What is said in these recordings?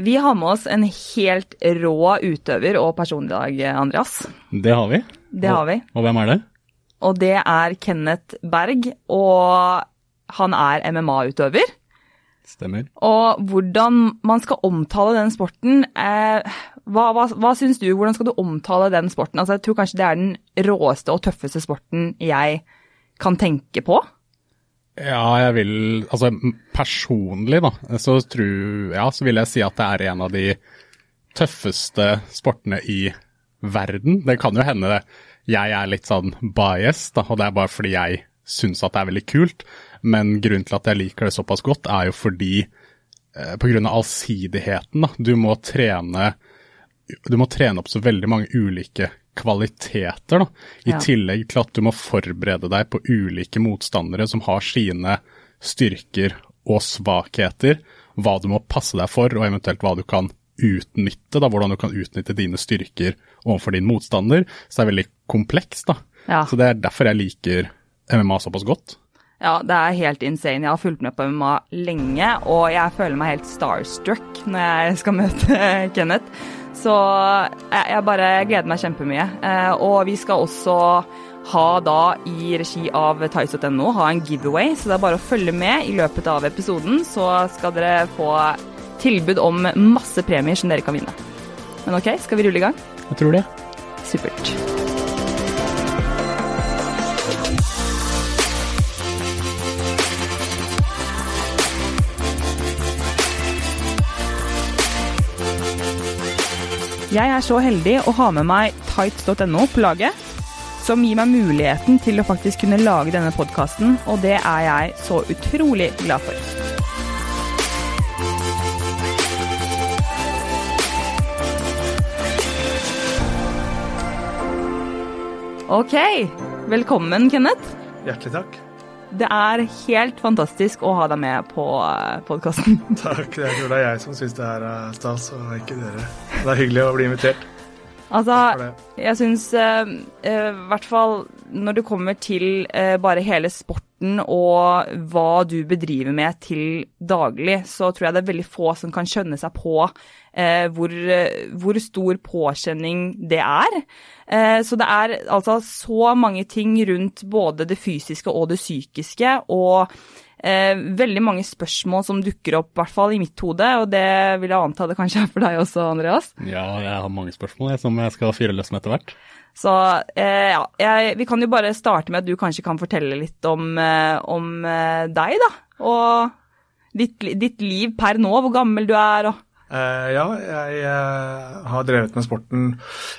Vi har med oss en helt rå utøver og person i dag, Andreas. Det har vi. Det har vi. Og hvem er det? Og det er Kenneth Berg, og han er MMA-utøver. Stemmer. Og hvordan man skal omtale den sporten eh, Hva, hva, hva syns du? Hvordan skal du omtale den sporten? Altså, jeg tror kanskje det er den råeste og tøffeste sporten jeg kan tenke på. Ja, jeg vil Altså personlig, da, så tror Ja, så vil jeg si at det er en av de tøffeste sportene i verden. Det kan jo hende jeg er litt sånn biased, da, og det er bare fordi jeg syns at det er veldig kult. Men grunnen til at jeg liker det såpass godt, er jo fordi eh, pga. allsidigheten. Da. Du må trene du må trene opp så veldig mange ulike kvaliteter, da. I Ja. tillegg til at du må forberede deg på ulike motstandere som har sine styrker og svakheter. Hva du må passe deg for, og eventuelt hva du kan utnytte. da, Hvordan du kan utnytte dine styrker overfor din motstander. Så det er veldig komplekst. da. Ja. Så det er derfor jeg liker MMA såpass godt. Ja, det er helt insane. Jeg har fulgt med på MMA lenge, og jeg føler meg helt starstruck når jeg skal møte Kenneth. Så jeg, jeg bare gleder meg kjempemye. Eh, og vi skal også ha da i regi av Tice.no ha en giveaway, så det er bare å følge med i løpet av episoden, så skal dere få tilbud om masse premier som dere kan vinne. Men ok, skal vi rulle i gang? Jeg tror det. Supert. Jeg er så heldig å ha med meg tights.no på laget, som gir meg muligheten til å faktisk kunne lage denne podkasten, og det er jeg så utrolig glad for. Ok, velkommen Kenneth. Hjertelig takk. Det er helt fantastisk å ha deg med på podkasten. Takk. Jeg tror det er jeg som syns det er eh, stas, og ikke dere. Det er hyggelig å bli invitert. Altså, jeg syns i hvert fall når det kommer til uh, bare hele sporten og hva du bedriver med til daglig, så tror jeg det er veldig få som kan skjønne seg på eh, hvor, eh, hvor stor påkjenning det er. Eh, så det er altså så mange ting rundt både det fysiske og det psykiske, og eh, veldig mange spørsmål som dukker opp, i hvert fall i mitt hode, og det vil jeg anta det kanskje er for deg også, Andreas. Ja, jeg har mange spørsmål jeg, som jeg skal fyre løs med etter hvert. Så eh, ja, jeg, vi kan jo bare starte med at du kanskje kan fortelle litt om, eh, om deg, da. Og ditt, ditt liv per nå, hvor gammel du er og ja, jeg eh, har drevet med sporten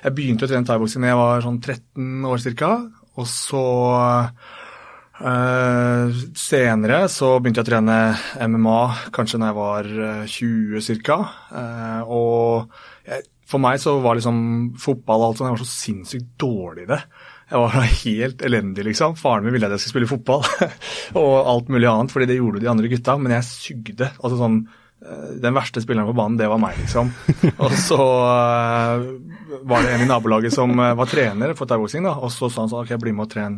Jeg begynte å trene thaiboksing da jeg var sånn 13 år ca. Og så Uh, senere så begynte jeg å trene MMA kanskje da jeg var eh, 20 ca. Uh, og jeg, for meg så var liksom fotball og alt sånt, jeg var så sinnssykt dårlig i det. Jeg var helt elendig, liksom. Faren min ville at jeg skulle spille fotball og alt mulig annet, fordi det gjorde de andre gutta, men jeg sugde. Altså sånn eh, Den verste spilleren på banen, det var meg, liksom. Og så uh, var det en i nabolaget som uh, var trener for thaiboksing, da, og så sa han sånn OK, bli med og tren.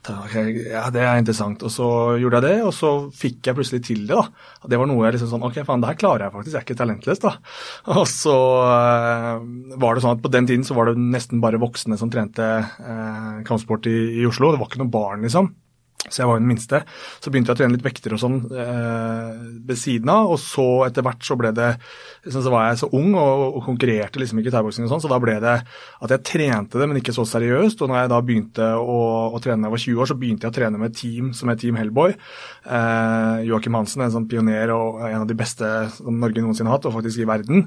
Okay, ja, det er interessant. Og så gjorde jeg det, og så fikk jeg plutselig til det, da. Og det var noe jeg liksom sånn OK, faen, det her klarer jeg faktisk, jeg er ikke talentløs, da. Og så uh, var det sånn at på den tiden så var det nesten bare voksne som trente eh, kampsport i, i Oslo. Det var ikke noen barn, liksom. Så jeg var jo den minste. Så begynte jeg å trene litt vekter og sånn eh, ved siden av, og så etter hvert så ble det liksom, Så var jeg så ung og, og konkurrerte liksom ikke i thaiboksing og sånn, så da ble det at jeg trente det, men ikke så seriøst. Og når jeg da begynte å, å trene da jeg var 20 år, så begynte jeg å trene med et team som het Team Hellboy. Eh, Joakim Hansen, en sånn pioner og en av de beste som Norge noensinne har hatt, og faktisk i verden,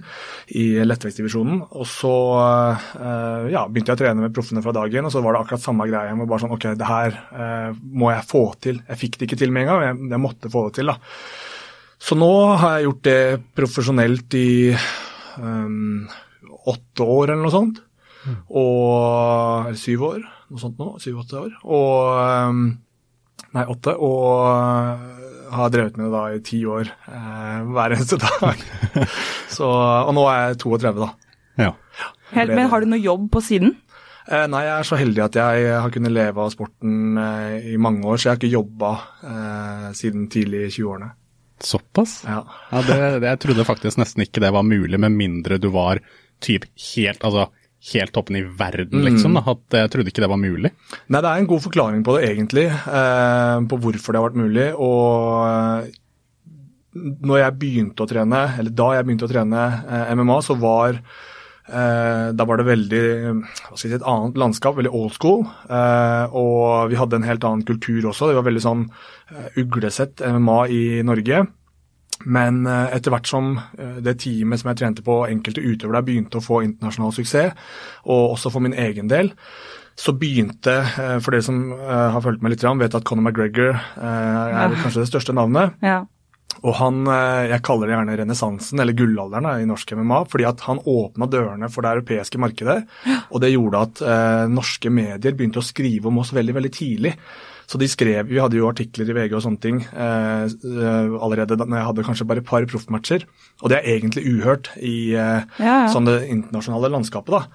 i lettvektsdivisjonen. Og så eh, ja, begynte jeg å trene med proffene fra dagen, og så var det akkurat samme greia med bare sånn OK, det her eh, må jeg få til. Jeg fikk det ikke til med en gang, men jeg, jeg måtte få det til, da. Så nå har jeg gjort det profesjonelt i um, åtte år eller noe sånt. Og Eller syv år, noe sånt nå. Syv-åtte år. Og um, Nei, åtte. Og uh, har drevet med det da i ti år eh, hver eneste dag. Så, og nå er jeg 32, da. Ja. Helt, Men har du noe jobb på siden? Eh, nei, jeg er så heldig at jeg har kunnet leve av sporten eh, i mange år, så jeg har ikke jobba eh, siden tidlig i 20-årene. Såpass? Ja. Ja, det, det, jeg trodde faktisk nesten ikke det var mulig, med mindre du var typ helt, altså, helt toppen i verden, liksom. Da. At jeg trodde ikke det var mulig. Nei, det er en god forklaring på det, egentlig. Eh, på hvorfor det har vært mulig. Og eh, når jeg begynte å trene, eller da jeg begynte å trene eh, MMA, så var eh, da var det veldig si, et annet landskap, veldig old school. Eh, og vi hadde en helt annen kultur også. Det var veldig sånn eh, uglesett MMA i Norge. Men eh, etter hvert som eh, det teamet som jeg trente på, enkelte utøvere der begynte å få internasjonal suksess, og også for min egen del, så begynte, eh, for dere som eh, har fulgt med litt, vet at Conor McGregor eh, er kanskje det største navnet. Ja. Og han, eh, jeg kaller det gjerne renessansen, eller gullalderen i norsk MMA, fordi at han åpna dørene for det europeiske markedet. Og det gjorde at eh, norske medier begynte å skrive om oss veldig, veldig tidlig. Så de skrev, Vi hadde jo artikler i VG og sånne ting eh, eh, allerede da jeg hadde kanskje bare et par proffmatcher. Og det er egentlig uhørt i eh, Ja, ja. sånn det internasjonale landskapet. da.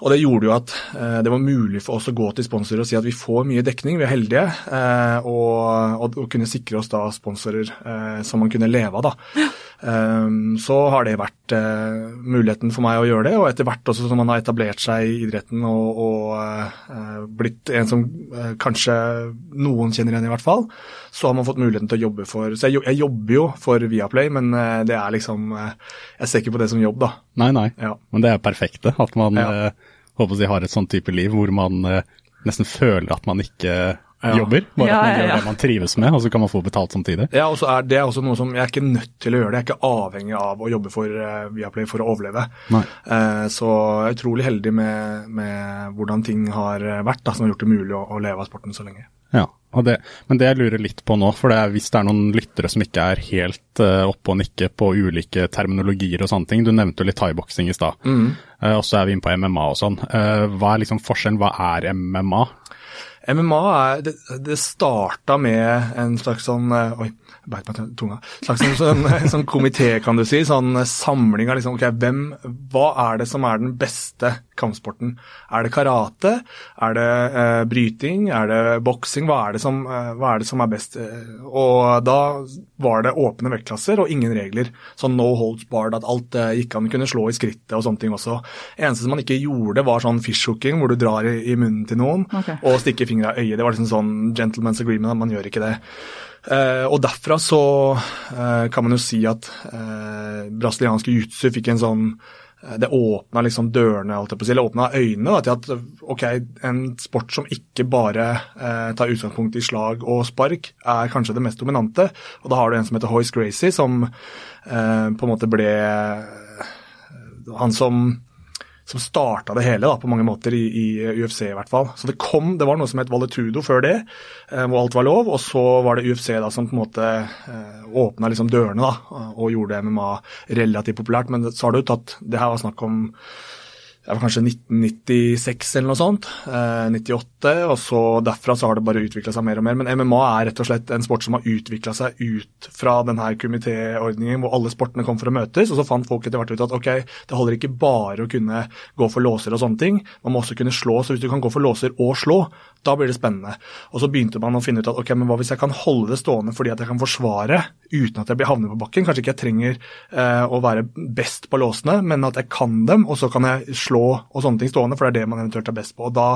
Og det gjorde jo at eh, det var mulig for oss å gå til sponsorer og si at vi får mye dekning, vi er heldige, eh, og, og, og kunne sikre oss da sponsorer eh, som man kunne leve av. da. Um, så har det vært muligheten for meg å gjøre det, og etter hvert også som man har etablert seg i idretten og, og blitt en som kanskje noen kjenner igjen i hvert fall, så har man fått muligheten til å jobbe for Så jeg, jeg jobber jo for Viaplay, men det er liksom Jeg ser ikke på det som jobb, da. Nei, nei. Ja. Men det er perfekt, det. At man Ja. Håper å si, har et sånn type liv hvor man eh, nesten føler at man ikke Ja. jobber. Bare Ja, at man ja, gjør ja. det man trives med, og så kan man få betalt samtidig. Ja, og så er Det også noe som jeg er ikke nødt til å gjøre. det. Jeg er ikke avhengig av å jobbe for uh, Viaplay for å overleve. Nei. Eh, så jeg er utrolig heldig med, med hvordan ting har vært, da, som har gjort det mulig å, å leve av sporten så lenge. Ja, det, men det jeg lurer litt på nå, for det er, hvis det er noen lyttere som ikke er helt uh, oppe og nikke på ulike terminologier og sånne ting, du nevnte jo litt thaiboksing i stad, Eh, og så er vi inne på MMA og sånn. Uh, hva er liksom forskjellen, hva er MMA? MMA er, det, det starta med en slags sånn Oi, beit meg til tunga. Slags en sånn, sånn komité, kan du si. Sånn samling av liksom Ok, hvem Hva er det som er den beste kampsporten? Er det karate? Er det eh, bryting? Er det boksing? Hva, er det som, eh, hva er det som er best? Eh, Og da var det åpne vektklasser og ingen regler. Sånn no holds barred, at alt eh, gikk an. Kunne slå i skrittet og sånne ting også. Eneste som man ikke gjorde, var sånn fishhooking, hvor du drar i, i munnen til noen okay. og stikker fingra i øyet. Det var liksom sånn gentleman's agreement, man gjør ikke det. Eh, og derfra så eh, kan man jo si at eh, brasiliansk jiu-jitsu fikk en sånn det åpna liksom dørene, si, eller åpna øynene da, til at ok, en sport som ikke bare eh, tar utgangspunkt i slag og spark, er kanskje det mest dominante. Og da har du en som heter Hoyce Gracie, som eh, på en måte ble han som som starta det hele da, på mange måter i, i UFC i hvert fall. Så det kom, det var noe som het Valetudo før det, eh, hvor alt var lov. Og så var det UFC da som på en måte eh, åpna liksom dørene da, og gjorde MMA relativt populært. Men så har det jo tatt Det her var snakk om det var kanskje 1996 eller noe sånt. Eh, 98. Og så derfra så har det bare utvikla seg mer og mer. Men MMA er rett og slett en sport som har utvikla seg ut fra denne komitéordningen hvor alle sportene kom for å møtes. Og så fant folk etter hvert ut at ok, det holder ikke bare å kunne gå for låser og sånne ting. Man må også kunne slå. Så hvis du kan gå for låser og slå, da blir det spennende. Og så begynte man å finne ut at ok, men hva hvis jeg kan holde det stående fordi at jeg kan forsvare uten at jeg blir havnet på bakken? Kanskje ikke jeg trenger eh, å være best på låsene, men at jeg kan dem, og så kan jeg slå og sånne ting stående, for det er det man eventuelt er best på. Og da,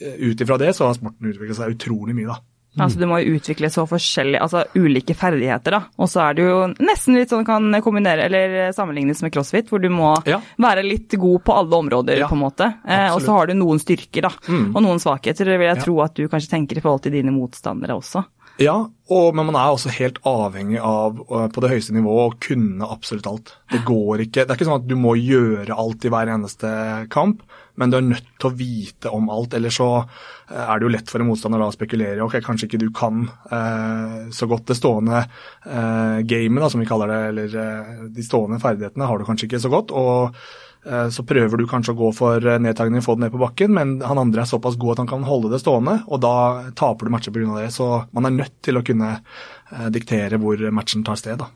eh, ut ifra det, så har sporten utviklet seg utrolig mye, da. Altså, du må jo utvikle så forskjellige, altså ulike ferdigheter, da. Og så er det jo nesten litt sånn kan kombinere, eller sammenlignes med crossfit, hvor du må Ja. være litt god på alle områder, Ja, på en måte. Eh, og så har du noen styrker, da. Mm. Og noen svakheter, vil jeg Ja. tro at du kanskje tenker i forhold til dine motstandere også. Ja, og, men man er også helt avhengig av uh, på det høyeste nivået å kunne absolutt alt. Det går ikke. Det er ikke sånn at du må gjøre alt i hver eneste kamp, men du er nødt til å vite om alt. Eller så uh, er det jo lett for en motstander da å spekulere. Ok, kanskje ikke du kan eh, så godt det stående eh, gamet, som vi kaller det, eller eh, de stående ferdighetene har du kanskje ikke så godt. og Eh, Så prøver du kanskje å gå for nedtagning nedtagning, få det ned på bakken, men han andre er såpass god at han kan holde det stående, og da taper du matcher pga. det. Så man er nødt til å kunne eh, diktere hvor matchen tar sted. da.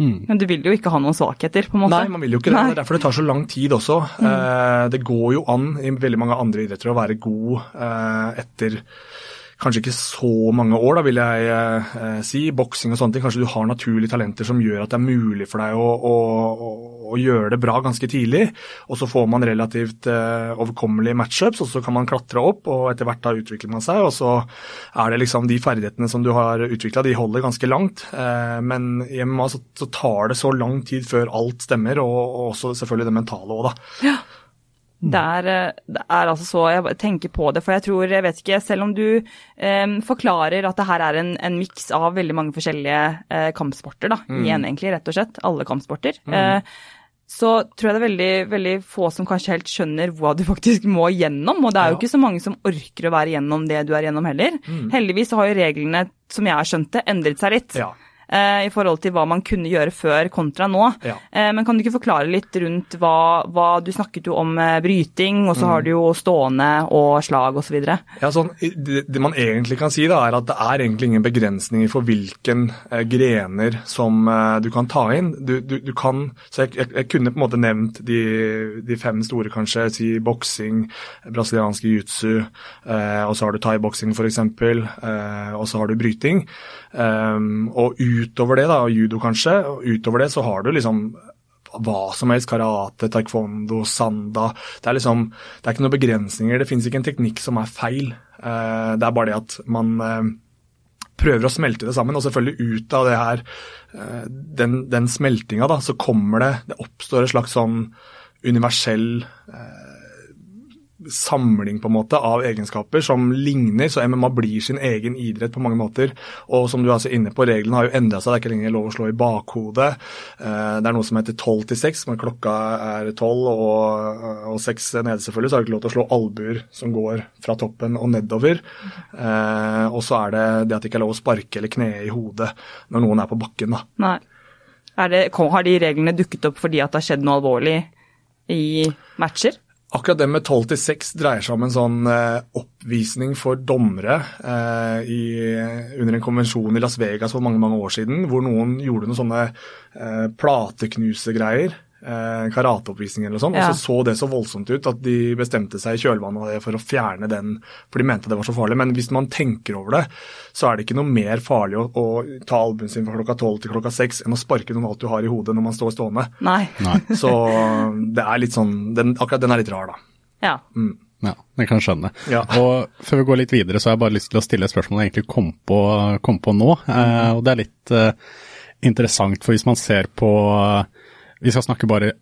Men du vil jo ikke ha noen svakheter, på en måte. Nei, man vil jo ikke det. Det er derfor det tar så lang tid også. Mm. det går jo an i veldig mange andre idretter å være god eh, etter kanskje ikke så mange år, da vil jeg eh, si. Boksing og sånne ting. Kanskje du har naturlige talenter som gjør at det er mulig for deg å, å, å, gjøre det bra ganske tidlig. Og så får man relativt eh, overkommelige matchups, og så kan man klatre opp, og etter hvert da utvikler man seg. Og så er det liksom de ferdighetene som du har utvikla, de holder ganske langt. Eh, men i MMA så, så, tar det så lang tid før alt stemmer, og, og også selvfølgelig det mentale òg, da. Ja. Det er, eh, det er, altså så Jeg tenker på det, for jeg tror, jeg vet ikke Selv om du eh, forklarer at det her er en, en miks av veldig mange forskjellige eh, kampsporter, da, mm. igjen egentlig, rett og slett, alle kampsporter, mm. eh, så tror jeg det er veldig, veldig få som kanskje helt skjønner hva du faktisk må gjennom. Og det er jo ikke så mange som orker å være gjennom det du er gjennom heller. Mm. Heldigvis har jo reglene, som jeg har skjønt det, endret seg litt. Ja eh, i forhold til hva man kunne gjøre før kontra nå. Ja. Eh, men kan du ikke forklare litt rundt hva, hva Du snakket jo om eh, bryting, og så mm. har du jo stående og slag osv. Ja, sånn, det, det, man egentlig kan si, da, er at det er egentlig ingen begrensninger for hvilken eh, grener som eh, du kan ta inn. Du, du, du kan, så jeg, jeg, jeg, kunne på en måte nevnt de, de fem store, kanskje. Si boksing, brasiliansk jiu-jitsu, eh, og så har du thaiboksing f.eks., eh, og så har du bryting. Um, og utover det, da, judo kanskje, og utover det så har du liksom hva som helst. Karate, taekwondo, sanda. Det er liksom, det er ikke noen begrensninger. Det finnes ikke en teknikk som er feil. Uh, det er bare det at man uh, prøver å smelte det sammen. Og selvfølgelig ut av det her, uh, den, den smeltinga, da, så kommer det Det oppstår et slags sånn universell samling på en måte av egenskaper som ligner, så MMA blir sin egen idrett på mange måter. Og som du er så inne på, reglene har jo endra seg, det er ikke lenger lov å slå i bakhodet. Eh, det er noe som heter tolv til seks, men klokka er tolv og seks nede selvfølgelig, så er det ikke lov til å slå albuer som går fra toppen og nedover. Eh, og så er det det at det ikke er lov å sparke eller kne i hodet når noen er på bakken. da. Nei. Det, har de reglene dukket opp fordi at det har skjedd noe alvorlig i matcher? Akkurat det med 12 til 6 dreier seg om en sånn eh, oppvisning for dommere eh, i, under en konvensjon i Las Vegas for mange mange år siden, hvor noen gjorde noen sånne eh, plateknusegreier karateoppvisning eller noe sånt. Ja. Og så så det så voldsomt ut at de bestemte seg i kjølvannet av det for å fjerne den, for de mente det var så farlig. Men hvis man tenker over det, så er det ikke noe mer farlig å, å ta albuen sin fra klokka tolv til klokka seks enn å sparke noen alt du har i hodet når man står stående. Nei. Nei. Så det er litt sånn, den, akkurat den er litt rar, da. Ja. Mm. Ja, det kan jeg skjønne. Ja. Og Før vi går litt videre, så har jeg bare lyst til å stille et spørsmål jeg egentlig kom på, kom på nå. Eh, og Det er litt eh, interessant, for hvis man ser på eh, vi skal snakke bare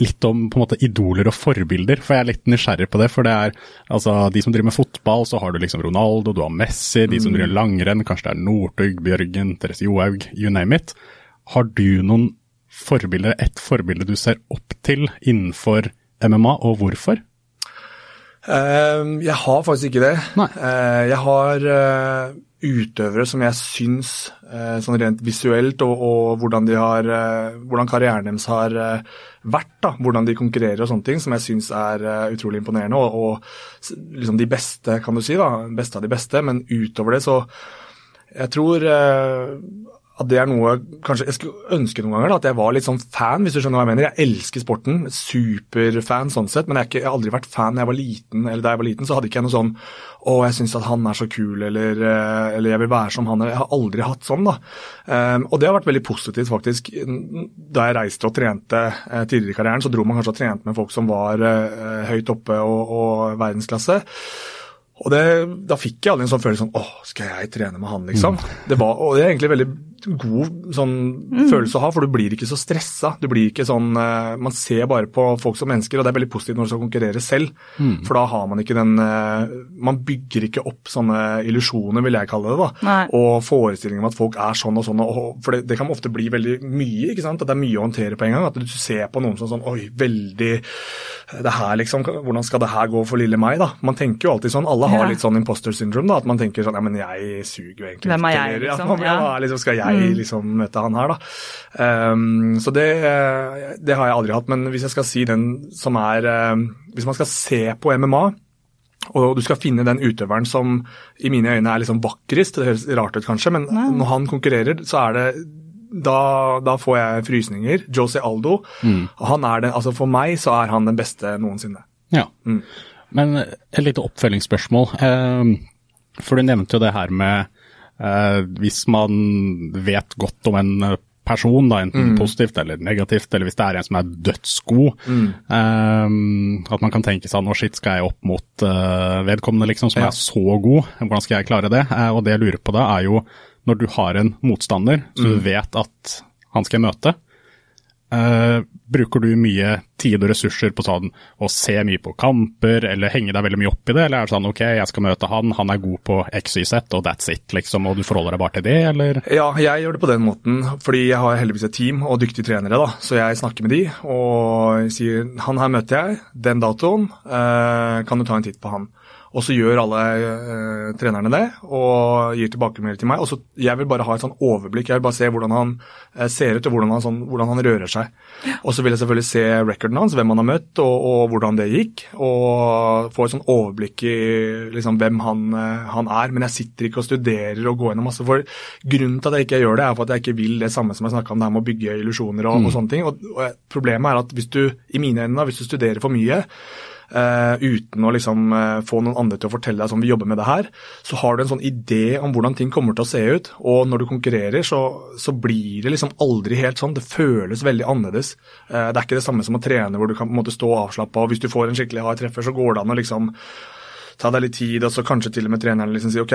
litt om på en måte idoler og forbilder, for jeg er litt nysgjerrig på det. For det er altså de som driver med fotball, så har du liksom Ronaldo, du har Messi, de som driver langrenn, kanskje det er Northug, Bjørgen, Therese Johaug, you name it. Har du noen forbilder, ett forbilde du ser opp til innenfor MMA, og hvorfor? Uh, jeg har faktisk ikke det. Uh, jeg har uh, utøvere som jeg syns, eh, sånn rent visuelt, og, og hvordan, har, eh, hvordan, karrieren deres har eh, vært, da, hvordan de konkurrerer og sånne ting, som jeg syns er utrolig imponerende. Og, og, liksom de beste, kan du si, da, beste av de beste. Men utover det så Jeg tror at det er noe kanskje Jeg skulle ønske noen ganger da, at jeg var litt sånn fan, hvis du skjønner hva jeg mener. Jeg elsker sporten, superfan sånn sett, men jeg, ikke, jeg, har aldri vært fan da jeg var liten. eller Da jeg var liten, så hadde ikke jeg noe sånn å, jeg syns at han er så kul, eller, eh, eller, jeg vil være som han. Jeg har aldri hatt sånn, da. Um, og det har vært veldig positivt, faktisk. Da jeg reiste og trente uh, tidligere i karrieren, så dro man kanskje og trente med folk som var uh, høyt oppe og, og verdensklasse. Og det, Da fikk jeg aldri en sånn følelse sånn 'Å, skal jeg trene med han, liksom? Mm. Det var, og det er egentlig veldig god sånn mm. følelse å ha, for du blir ikke så stressa. Du blir ikke sånn uh, Man ser bare på folk som mennesker, og det er veldig positivt når du skal konkurrere selv. Mm. For da har man ikke den uh, Man bygger ikke opp sånne illusjoner, vil jeg kalle det, da. Nei. Og forestillinger om at folk er sånn og sånn. Og, for det, det, kan ofte bli veldig mye, ikke sant. At det er mye å håndtere på en gang. At du ser på noen som sånn Oi, veldig Det her, liksom. Hvordan skal det her gå for lille meg, da? Man tenker jo alltid sånn. Alle har ja. litt sånn imposter syndrome, da. At man tenker sånn Ja, men jeg suger jo egentlig. Hvem er jeg, liksom? Ja, ja. liksom skal jeg jeg mm. liksom møte han her, da. Um, så det, det, har jeg aldri hatt. Men hvis jeg skal si den som er um, Hvis man skal se på MMA, og du skal finne den utøveren som i mine øyne er liksom vakrest, det høres rart ut kanskje, men Nei. når han konkurrerer, så er det da, da, får jeg frysninger. Jose Aldo. Mm. Han er den, altså For meg så er han den beste noensinne. Ja. Mm. Men et lite oppfølgingsspørsmål. Eh, For du nevnte jo det her med hvis man vet godt om en person, da, enten positivt eller negativt, eller hvis det er en som er dødsgod, eh, at man kan tenke seg nå shit, skal jeg opp mot eh, vedkommende liksom, som Ja. er så god, hvordan skal jeg klare det? Eh, og det jeg lurer på da er jo når du har en motstander, så du vet at han skal jeg møte, Eh, bruker du mye tid og ressurser på sånn å se mye på kamper, eller henge deg veldig mye opp i det, eller er det sånn ok, jeg skal møte han, han er god på XYZ, og that's it, liksom, og du forholder deg bare til det, eller? Ja, jeg gjør det på den måten, fordi jeg har heldigvis et team og dyktige trenere, da. Så jeg snakker med de og sier han her møter jeg, den datoen, uh, kan du ta en titt på han? Og så gjør alle eh, trenerne det og gir tilbakemelding til meg. Og så Jeg vil bare ha et sånn overblikk, jeg vil bare se hvordan han eh, ser ut og hvordan han, sånn, hvordan han rører seg. Og så vil jeg selvfølgelig se recorden hans, hvem han har møtt og, og hvordan det gikk. Og få et sånn overblikk i liksom, hvem han, eh, han er. Men jeg sitter ikke og studerer og går gjennom masse. For grunnen til at jeg ikke gjør det, er for at jeg ikke vil det samme som jeg snakka om, det her med å bygge illusjoner og, og sånne ting. Og, og problemet er at hvis du, i mine øyne, hvis du studerer for mye uten å liksom eh, få noen andre til å fortelle deg sånn vi jobber med det her, så har du en sånn idé om hvordan ting kommer til å se ut. Og når du konkurrerer, så, så blir det liksom aldri helt sånn. Det føles veldig annerledes. Eh, det er ikke det samme som å trene hvor du kan på en måte stå avslappa, og hvis du får en skikkelig hard treffer, så går det an å liksom ta deg litt tid, og så kanskje til og med treneren liksom sier ok,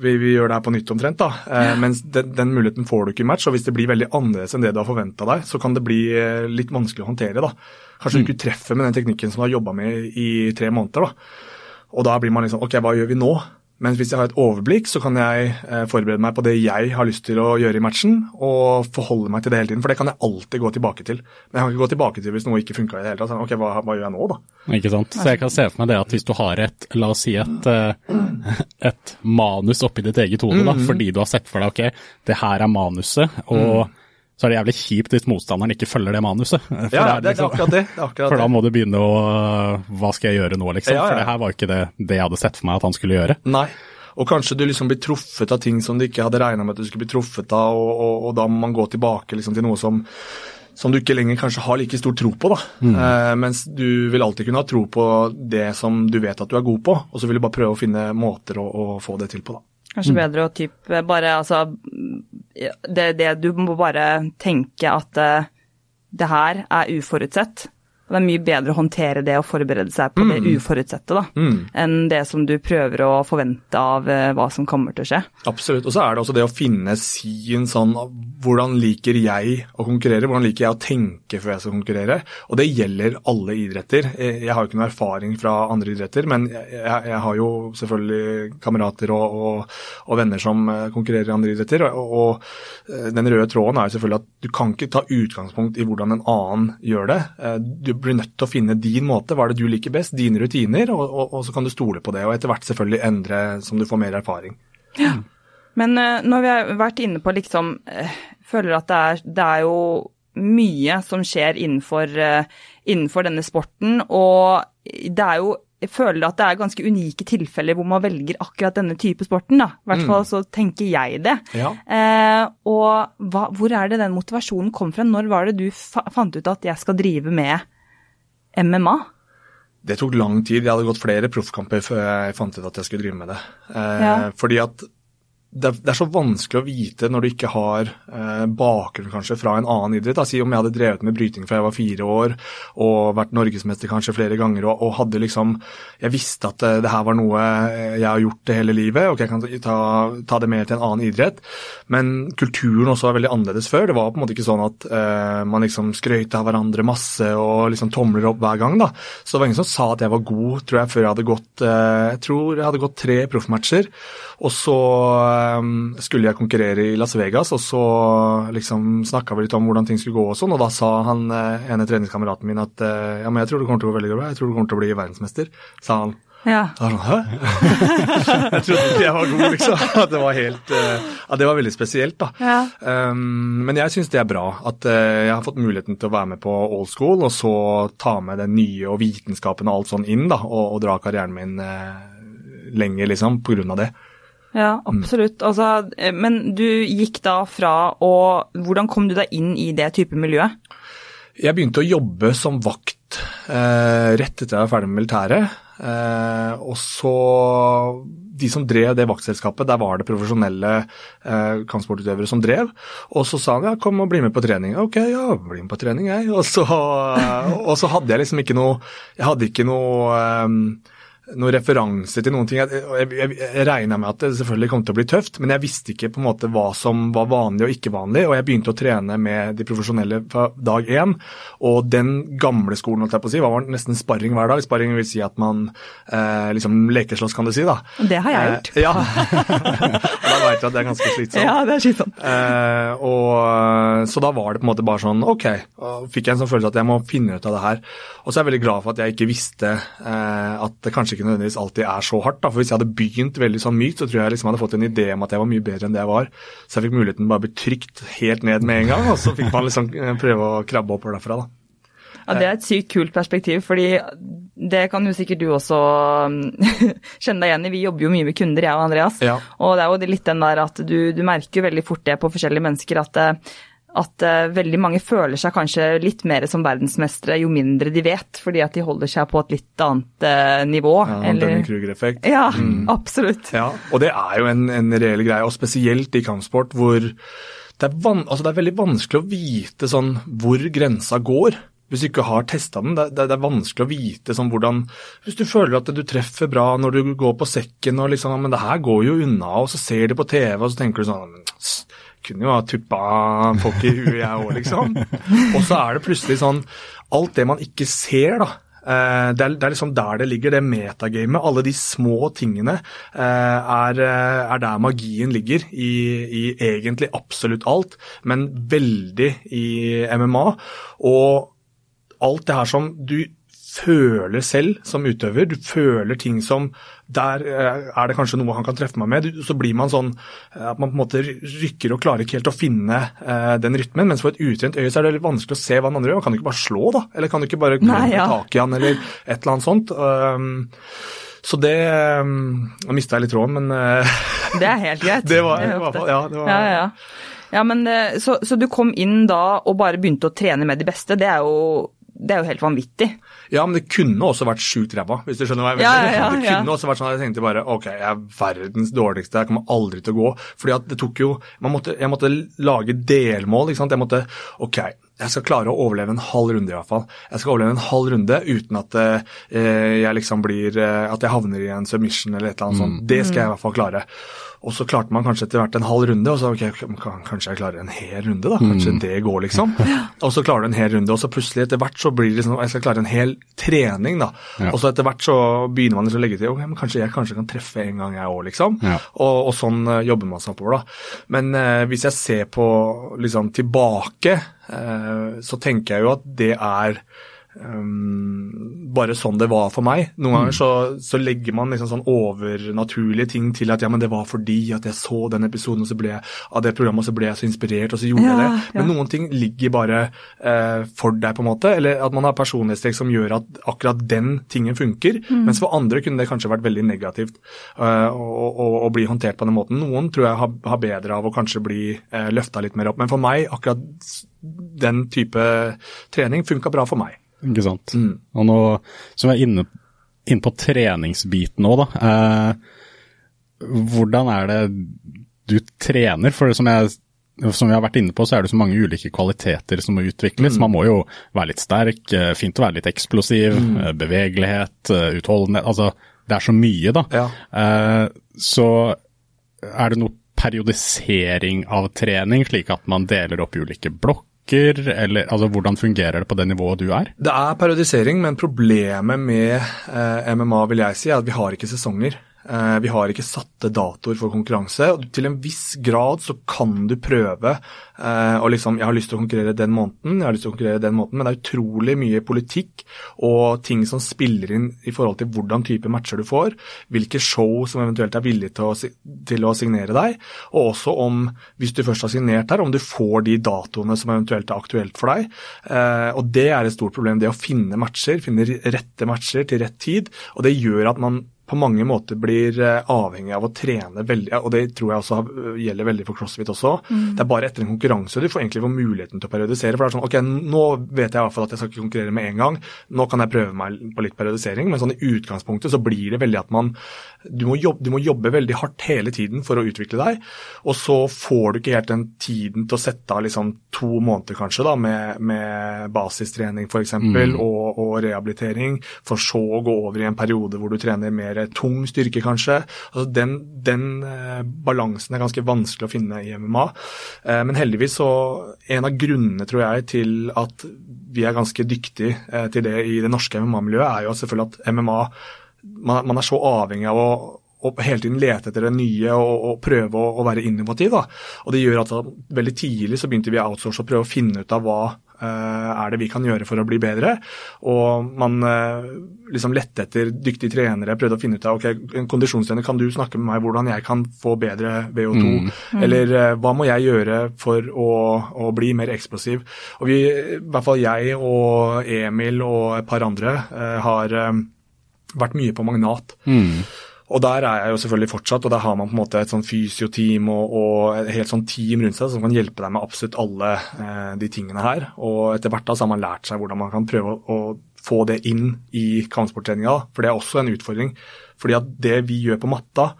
vi, vi gjør det her på nytt omtrent. da. Eh, mens den, den muligheten får du ikke i match, og hvis det blir veldig annerledes enn det du har forventa deg, så kan det bli eh, litt vanskelig å håndtere. da. Kanskje du ikke treffer med den teknikken som du har jobba med i tre måneder. da. Og da blir man liksom ok, hva gjør vi nå? Men hvis jeg har et overblikk, så kan jeg eh, forberede meg på det jeg har lyst til å gjøre i matchen, og forholde meg til det hele tiden. For det kan jeg alltid gå tilbake til. Men jeg kan ikke gå tilbake til hvis noe ikke funka i det hele tatt. Ok, hva, hva gjør jeg nå, da? Ikke sant? Så jeg kan se for meg det at hvis du har et, la oss si et, eh, et manus oppi ditt eget hode, da, fordi du har sett for deg ok, det her er manuset, og så er det jævlig kjipt hvis motstanderen ikke følger det manuset. For Ja, det liksom- det. det, For da må du begynne å Hva skal jeg gjøre nå, liksom? Ja, ja. For det her var jo ikke det, det jeg hadde sett for meg at han skulle gjøre. Nei. Og kanskje du liksom blir truffet av ting som du ikke hadde regna med at du skulle bli truffet av, og, og, og da må man gå tilbake liksom til noe som, som du ikke lenger kanskje har like stor tro på. da. Eh, mens du vil alltid kunne ha tro på det som du vet at du er god på, og så vil du bare prøve å finne måter å, å få det til på. da. Kanskje bedre å typ bare altså det, det Du må bare tenke at eh, det her er uforutsett. Og det er mye bedre å håndtere det og forberede seg på det uforutsette, da. Enn det som du prøver å forvente av eh, hva som kommer til å skje. Absolutt. Og så er det også det å finne sin sånn Hvordan liker jeg å konkurrere? Hvordan liker jeg å tenke før jeg skal konkurrere? Og det gjelder alle idretter. Jeg har jo ikke noe erfaring fra andre idretter, men jeg, jeg, har jo selvfølgelig kamerater og, og, og venner som eh, konkurrerer i andre idretter. Og, og eh, den røde tråden er jo selvfølgelig at du kan ikke ta utgangspunkt i hvordan en annen gjør det. Du blir nødt til å finne din måte. Hva er det du liker best? Dine rutiner. Og, og, og så kan du stole på det, og etter hvert selvfølgelig endre som du får mer erfaring. Ja. Men eh, når vi har vært inne på liksom eh, Føler at det er, det er jo mye som skjer innenfor, eh, innenfor denne sporten, og det er jo jeg føler at det er ganske unike tilfeller hvor man velger akkurat denne type sporten. da. I hvert fall så tenker jeg det. Ja. Eh, og hva, hvor er det den motivasjonen kom fra? Når var det du fa fant ut at jeg skal drive med MMA? Det tok lang tid. Jeg hadde gått flere proffkamper før jeg fant ut at jeg skulle drive med det. Eh, Ja. Fordi at det, er så vanskelig å vite når du ikke har eh, bakgrunn kanskje fra en annen idrett. Da. Si om jeg hadde drevet med bryting fra jeg var fire år og vært norgesmester kanskje flere ganger og, og hadde liksom Jeg visste at eh, det her var noe eh, jeg har gjort det hele livet, og jeg kan ta, ta det med til en annen idrett. Men kulturen også var veldig annerledes før. Det var på en måte ikke sånn at eh, man liksom skrøyte av hverandre masse og liksom tomler opp hver gang. da. Så det var ingen som sa at jeg var god, tror jeg, før jeg hadde gått eh, jeg tror jeg hadde gått tre proffmatcher. Og så eh, skulle jeg konkurrere i Las Vegas, og så liksom snakka vi litt om hvordan ting skulle gå og sånn, og da sa han eh, ene treningskameraten min at eh, ja, men jeg tror det kommer til å gå veldig bra, jeg tror du kommer til å bli verdensmester, sa han. Ja. Sånn, Hæ? jeg trodde ikke jeg var god, liksom. Det var helt eh, ja, Det var veldig spesielt, da. Ja. Um, men jeg syns det er bra at eh, jeg har fått muligheten til å være med på old school, og så ta med den nye og vitenskapen og alt sånn inn, da, og, og dra karrieren min eh, lenger, liksom, på grunn av det. Ja, absolutt. Altså, eh, men du gikk da fra å Hvordan kom du deg inn i det type miljøet? Jeg begynte å jobbe som vakt eh, rett etter jeg var ferdig med militæret. Eh, og så de som drev det vaktselskapet, der var det profesjonelle eh, kampsportutøvere som drev. Og så sa han ja, kom og bli med på trening. Ok, ja, bli med på trening, jeg. Og så, og så hadde jeg liksom ikke noe Jeg hadde ikke noe um, noen referanse til noen ting. Jeg, jeg, jeg, regna med at det selvfølgelig kom til å bli tøft, men jeg visste ikke på en måte hva som var vanlig og ikke vanlig. Og jeg begynte å trene med de profesjonelle fra dag én. Og den gamle skolen holdt jeg på å si, var nesten sparring hver dag. Sparring vil si at man eh, liksom lekeslåss, kan du si. da. Det har jeg gjort. Eh, ja. da veit du at det er ganske slitsomt. Ja, det er slitsomt. Eh, og, så da var det på en måte bare sånn ok, og fikk jeg en sånn følelse at jeg må finne ut av det her. Og så er jeg veldig glad for at jeg ikke visste eh, at det kanskje ikke nødvendigvis alltid er så hardt. Da. For Hvis jeg hadde begynt veldig sånn mykt, så tror jeg liksom hadde fått en idé om at jeg var mye bedre enn det jeg var. Så jeg fikk muligheten bare å bli trykt helt ned med en gang, og så fikk man liksom eh, prøve å krabbe oppover derfra. da. Ja, Det er et sykt kult perspektiv, fordi det kan jo sikkert du også kjenne deg igjen i. Vi jobber jo mye med kunder, jeg og Andreas. Ja. Og det er jo litt den der at du, du merker veldig fort det på forskjellige mennesker at eh, at uh, veldig mange føler seg kanskje litt mer som verdensmestere jo mindre de vet, fordi at de holder seg på et litt annet uh, nivå. Ja, eller... Kruger-effekt. Ja, mm. absolutt. Ja, og det er jo en, en reell greie, og spesielt i kampsport hvor det er, van altså det er veldig vanskelig å vite sånn hvor grensa går hvis du ikke har testa den. Det, det, det, er vanskelig å vite sånn hvordan Hvis du føler at du treffer bra når du går på sekken og liksom Men det her går jo unna, og så ser de på TV, og så tenker du sånn kunne jo ha tuppa folk i huet, jeg òg, liksom. Og så er det plutselig sånn Alt det man ikke ser, da. Eh, det er, det er, liksom der det ligger, det metagamet. Alle de små tingene eh, er, eh, er, der magien ligger i, i, egentlig absolutt alt, men veldig i MMA. Og alt det her som du føler selv som utøver. Du føler ting som Der eh, er det kanskje noe han kan treffe meg med. Så blir man sånn eh, at man på en måte rykker og klarer ikke helt å finne uh, den rytmen. Mens for et utrent øye så er det litt vanskelig å se hva den andre gjør. Man kan jo ikke bare slå, da. Eller kan du ikke bare klemme ja. tak i han, eller et eller annet sånt. Um, så det um, Nå mista jeg litt tråden, men Det er helt greit. det var, i hvert fall, ja, det var, ja, ja. Ja, men så, så, du kom inn da og bare begynte å trene med de beste. Det er jo det er jo helt vanvittig. Ja, men det kunne også vært sjukt ræva, hvis du skjønner hva jeg mener. Ja, ja, det kunne ja. også vært sånn at jeg tenkte bare ok, jeg er verdens dårligste, jeg kommer aldri til å gå. Fordi at det tok jo måtte, Jeg måtte lage delmål, ikke sant. Jeg måtte ok, jeg skal klare å overleve en halv runde i hvert fall. Jeg skal overleve en halv runde uten at eh, jeg liksom blir eh, At jeg havner i en submission eller et eller annet mm. sånt. Det skal jeg i hvert fall klare. Og så klarte man kanskje etter hvert en halv runde, og så ok, kanskje jeg klarer en hel runde, da. Kanskje mm. det går, liksom. Og så klarer du en hel runde, og så plutselig etter hvert så blir det sånn Jeg skal klare en hel trening, da. Ja. Og så etter hvert så begynner man liksom å legge til ok, men kanskje jeg kanskje kan treffe en gang, jeg òg, liksom. Ja. Og, og, sånn uh, jobber man seg oppover, da. Men uh, hvis jeg ser på liksom tilbake, uh, så tenker jeg jo at det er Um, bare sånn det var for meg. Noen ganger mm. så, så, legger man liksom sånn overnaturlige ting til at ja, men det var fordi at jeg så den episoden og så ble jeg, av det programmet og så ble jeg så inspirert, og så gjorde ja, jeg det. Men ja. noen ting ligger bare uh, for deg, på en måte. Eller at man har personlighetstrekk som gjør at akkurat den tingen funker. Mm. Mens for andre kunne det kanskje vært veldig negativt uh, å, å, bli håndtert på den måten. Noen tror jeg har, har bedre av å kanskje bli eh, løfta litt mer opp. Men for meg, akkurat den type trening funka bra for meg. Ikke sant. Mm. Og nå som vi er inne, inne på treningsbiten òg, da. Eh, hvordan er det du trener? For som, jeg, som vi har vært inne på, så er det så mange ulike kvaliteter som må utvikles. Mm. Man må jo være litt sterk, eh, fint å være litt eksplosiv, mm. Eh, bevegelighet, eh, utholdenhet. Altså, det er så mye, da. Ja. Eh, så er det noe periodisering av trening, slik at man deler opp ulike blokk? eller altså, hvordan fungerer det på det nivået du er? Det er periodisering, men problemet med eh, MMA vil jeg si er at vi har ikke sesonger. Eh, vi har ikke satte datoer for konkurranse. og Til en viss grad så kan du prøve å og liksom Jeg har lyst til å konkurrere den måneden, jeg har lyst til å konkurrere den måneden, men det er utrolig mye politikk og ting som spiller inn i forhold til hvordan type matcher du får, hvilke show som eventuelt er villige til å, til å signere deg, og også om, hvis du først har signert her, om du får de datoene som eventuelt er aktuelt for deg. Eh, og Det er et stort problem, det å finne matcher, finne rette matcher til rett tid. og Det gjør at man på mange måter blir eh, avhengig av å trene veldig, og det tror jeg også gjelder veldig for crossfit også. Det er bare etter en konkurranse du får egentlig får muligheten til å periodisere. For det er sånn, ok, nå vet jeg i hvert fall at jeg skal ikke konkurrere med en gang, nå kan jeg prøve meg på litt periodisering, men sånn i utgangspunktet så blir det veldig at man du må, jobbe, du må jobbe veldig hardt hele tiden for å utvikle deg, og så får du ikke helt den tiden til å sette av liksom to måneder kanskje da, med, med basistrening f.eks. eksempel Og, og rehabilitering, for så å gå over i en periode hvor du trener mer tung styrke kanskje. Altså den den eh, balansen er ganske vanskelig å finne i MMA. Eh, men heldigvis så En av grunnene tror jeg til at vi er ganske dyktige eh, til det i det norske MMA-miljøet, er jo selvfølgelig at MMA man, man er så avhengig av å, å hele tiden lete etter det nye og, og prøve å, å være innovativ. Da. Og Det gjør at da, veldig tidlig så begynte vi å outsource og prøve å finne ut av hva uh, er det vi kan gjøre for å bli bedre. Og man uh, liksom lette etter dyktige trenere, prøvde å finne ut av ok, en kondisjonstrener, kan du snakke med meg hvordan jeg kan få bedre VO2? Eller uh, hva må jeg gjøre for å, å bli mer eksplosiv? Og vi, i hvert fall jeg og Emil og et par andre har vært mye på Magnat. Og der er jeg jo selvfølgelig fortsatt, og der har man på en måte et sånn fysioteam og, og et helt sånn team rundt seg som kan hjelpe deg med absolutt alle eh, de tingene her. Og etter hvert da så har man lært seg hvordan man kan prøve å, å få det inn i kampsporttreninga, for det er også en utfordring. Fordi at det vi gjør på matta,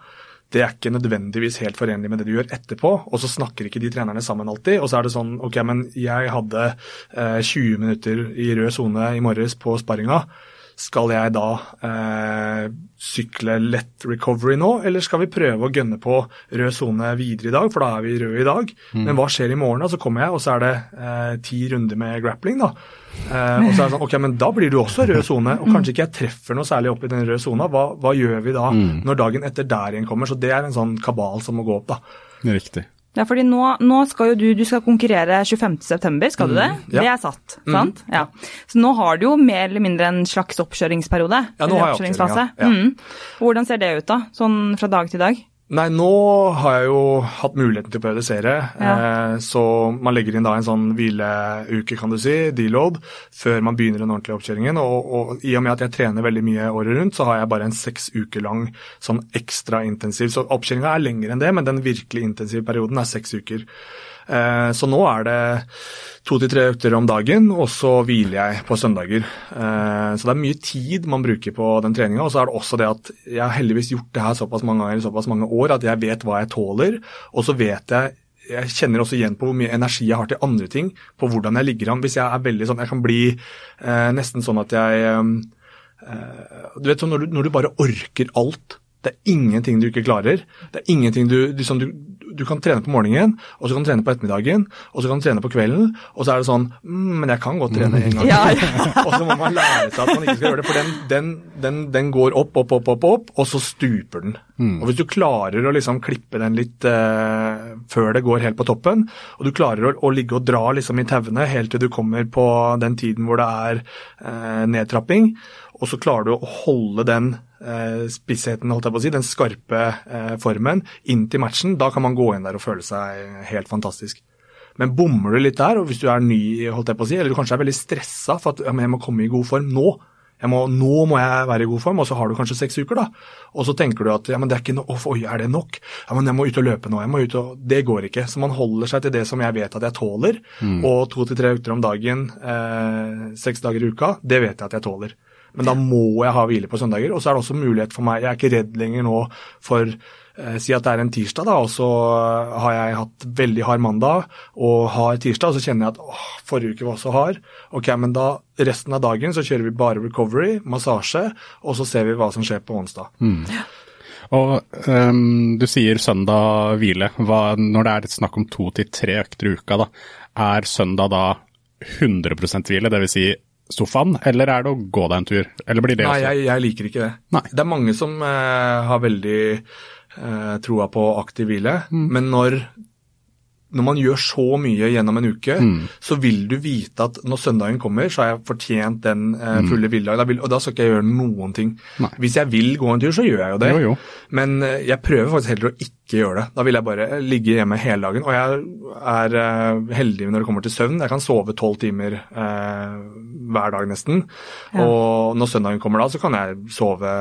det er ikke nødvendigvis helt forenlig med det du gjør etterpå. Og så snakker ikke de trenerne sammen alltid. Og så er det sånn ok, men jeg hadde eh, 20 minutter i rød sone i morges på sparringa. Skal jeg da eh, sykle lett recovery nå, eller skal vi prøve å gønne på rød sone videre i dag, for da er vi røde i dag. Men hva skjer i morgen? da? Så kommer jeg, og så er det eh, ti runder med grappling. da. Eh, og så er det sånn, ok, men Da blir du også rød sone, og kanskje ikke jeg treffer noe særlig opp i den røde sona. Hva, hva gjør vi da når dagen etter der igjen kommer? Så det er en sånn kabal som må gå opp. da. Riktig. Ja, fordi nå, nå skal jo du, du skal konkurrere 25.9, skal du det? Mm, ja. Det er satt, sant? Ja. Så nå har du jo mer eller mindre en slags oppkjøringsperiode? Ja, nå har jeg oppkjøringsfase. Ja. Mm. Hvordan ser det ut da, sånn fra dag til dag? Nei, nå har jeg jo hatt muligheten til å periodisere. Ja. Eh, så man legger inn da en sånn hvileuke, kan du si, deload, før man begynner den ordentlige oppkjøringen. Og, og i og med at jeg trener veldig mye året rundt, så har jeg bare en seks uker lang sånn ekstra intensiv. Så oppkjøringa er lengre enn det, men den virkelig intensive perioden er seks uker. Eh, så nå er det to til tre økter om dagen, og så hviler jeg på søndager. Eh, så det er mye tid man bruker på den treninga. Og så er det også det at jeg har heldigvis gjort det her såpass mange ganger i såpass mange år at jeg vet hva jeg tåler, og så vet jeg jeg kjenner også igjen på hvor mye energi jeg har til andre ting, på hvordan jeg ligger an. Hvis jeg er veldig sånn Jeg kan bli eh, nesten sånn at jeg eh, Du vet sånn når du, når du bare orker alt. Det er ingenting du ikke klarer. Det er ingenting du, du, sånn, du, du kan trene på morgenen, og så kan du trene på ettermiddagen, og så kan du trene på kvelden, og så er det sånn mm, Men jeg kan godt trene en gang. Ja, og så må man lære seg at man ikke skal gjøre det, for den, den, den, den går opp, opp, opp, opp, opp, og så stuper den. Og hvis du klarer å liksom klippe den litt eh, før det går helt på toppen, og du klarer å, å ligge og dra liksom i tauene helt til du kommer på den tiden hvor det er eh, nedtrapping, og så klarer du å holde den eh, spissheten, holdt jeg på å si, den skarpe eh, formen inn til matchen, da kan man gå inn der og føle seg helt fantastisk. Men bommer du litt der, og hvis du er ny, holdt jeg på å si, eller du kanskje er veldig stressa for at ja, jeg må komme i god form nå, jeg må, nå må jeg være i god form, og så har du kanskje seks uker, da. Og så tenker du at ja, men det er ikke no oi, er det nok? Ja, men jeg må ut og løpe nå. jeg må ut og... Det går ikke. Så man holder seg til det som jeg vet at jeg tåler. Og to til tre økter om dagen, eh, seks dager i uka, det vet jeg at jeg tåler. Men da må jeg ha hvile på søndager. Og så er det også mulighet for meg Jeg er ikke redd lenger nå for eh, Si at det er en tirsdag, da, og så har jeg hatt veldig hard mandag og hard tirsdag, og så kjenner jeg at åh, forrige uke var så hard. Ok, men da resten av dagen så kjører vi bare recovery, massasje, og så ser vi hva som skjer på onsdag. Og um, du sier søndag hvile. Hva, når det er snakk om to til tre økter i uka, da, er søndag da 100% hvile, dvs. Si sofaen, eller er det å gå deg en tur? Eller blir det Nei, også? jeg, jeg liker ikke det. Nei. Det er mange som eh, har veldig eh, troa på aktiv hvile, men når, når man gjør så mye gjennom en uke, så vil du vite at når søndagen kommer, så har jeg fortjent den eh, fulle hviledagen. Og da skal ikke jeg gjøre noen ting. Nei. Hvis jeg vil gå en tur, så gjør jeg jo det. Jo, jo. Men eh, jeg prøver faktisk heller å ikke ikke gjøre det. Da vil jeg bare ligge hjemme hele dagen. Og jeg er uh, heldig når det kommer til søvn. Jeg kan sove tolv timer eh, hver dag nesten. Ja. Og når søndagen kommer da, så kan jeg sove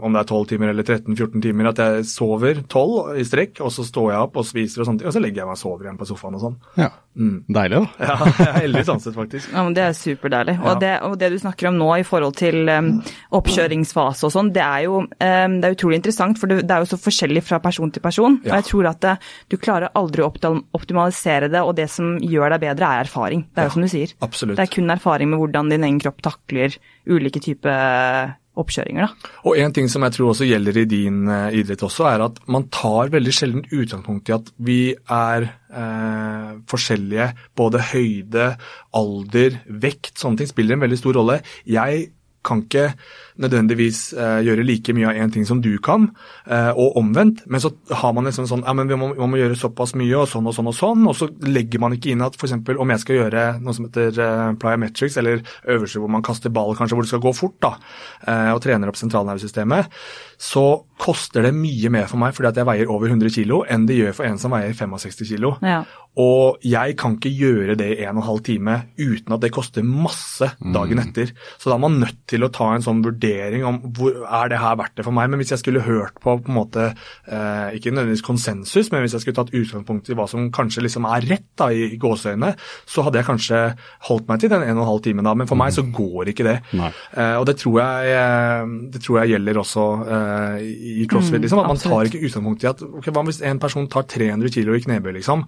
om det er 12 timer eller 13-14 timer. At jeg sover 12 i strekk, og så står jeg opp og spiser og sånt, og så legger jeg meg og sover igjen på sofaen og sånn. Ja. Mm. Deilig, da. ja, jeg er heldig sånn sett, faktisk. Ja, men Det er superdeilig. Og, det, og det du snakker om nå i forhold til um, oppkjøringsfase og sånn, det er jo um, det er utrolig interessant, for det, det, er jo så forskjellig fra person til person. Ja. Og jeg tror at uh, du klarer aldri å optimalisere det, og det som gjør deg bedre, er erfaring. Det er jo som du sier. Absolutt. Det er kun erfaring med hvordan din egen kropp takler ulike typer oppkjøringer. Da. Og En ting som jeg tror også gjelder i din uh, idrett også, er at man tar veldig sjelden utgangspunkt i at vi er uh, forskjellige. Både høyde, alder, vekt, sånne ting spiller en veldig stor rolle. Jeg kan ikke nødvendigvis eh, gjøre like mye av én ting som du kan, eh, og omvendt. Men så har man liksom sånn ja, men vi må, vi må, gjøre såpass mye, og sånn og sånn og sånn. Og så legger man ikke inn at f.eks. om jeg skal gjøre noe som heter eh, plyometrics, eller øvelser hvor man kaster ball, kanskje hvor det skal gå fort, da, uh, og trener opp sentralnervesystemet, så koster det mye mer for meg fordi at jeg veier over 100 kg enn det gjør for en som veier 65 kg. Ja. Og jeg kan ikke gjøre det i en og en halv time uten at det koster masse dagen mm. etter. Så da er man nødt til å ta en sånn vurdering om hvor er det her verdt det for meg. Men hvis jeg skulle hørt på på en måte, eh, ikke nødvendigvis konsensus, men hvis jeg skulle tatt utgangspunkt i hva som kanskje liksom er rett da, i gåseøynene, så hadde jeg kanskje holdt meg til den en og en halv timen da. Men for meg så mm. går ikke det. Eh, og det tror, jeg, eh, det tror jeg gjelder også eh, i crossfit. Mm, liksom, at Man tar ikke utgangspunkt i at ok, hva hvis en person tar 300 kg i knebøy, liksom.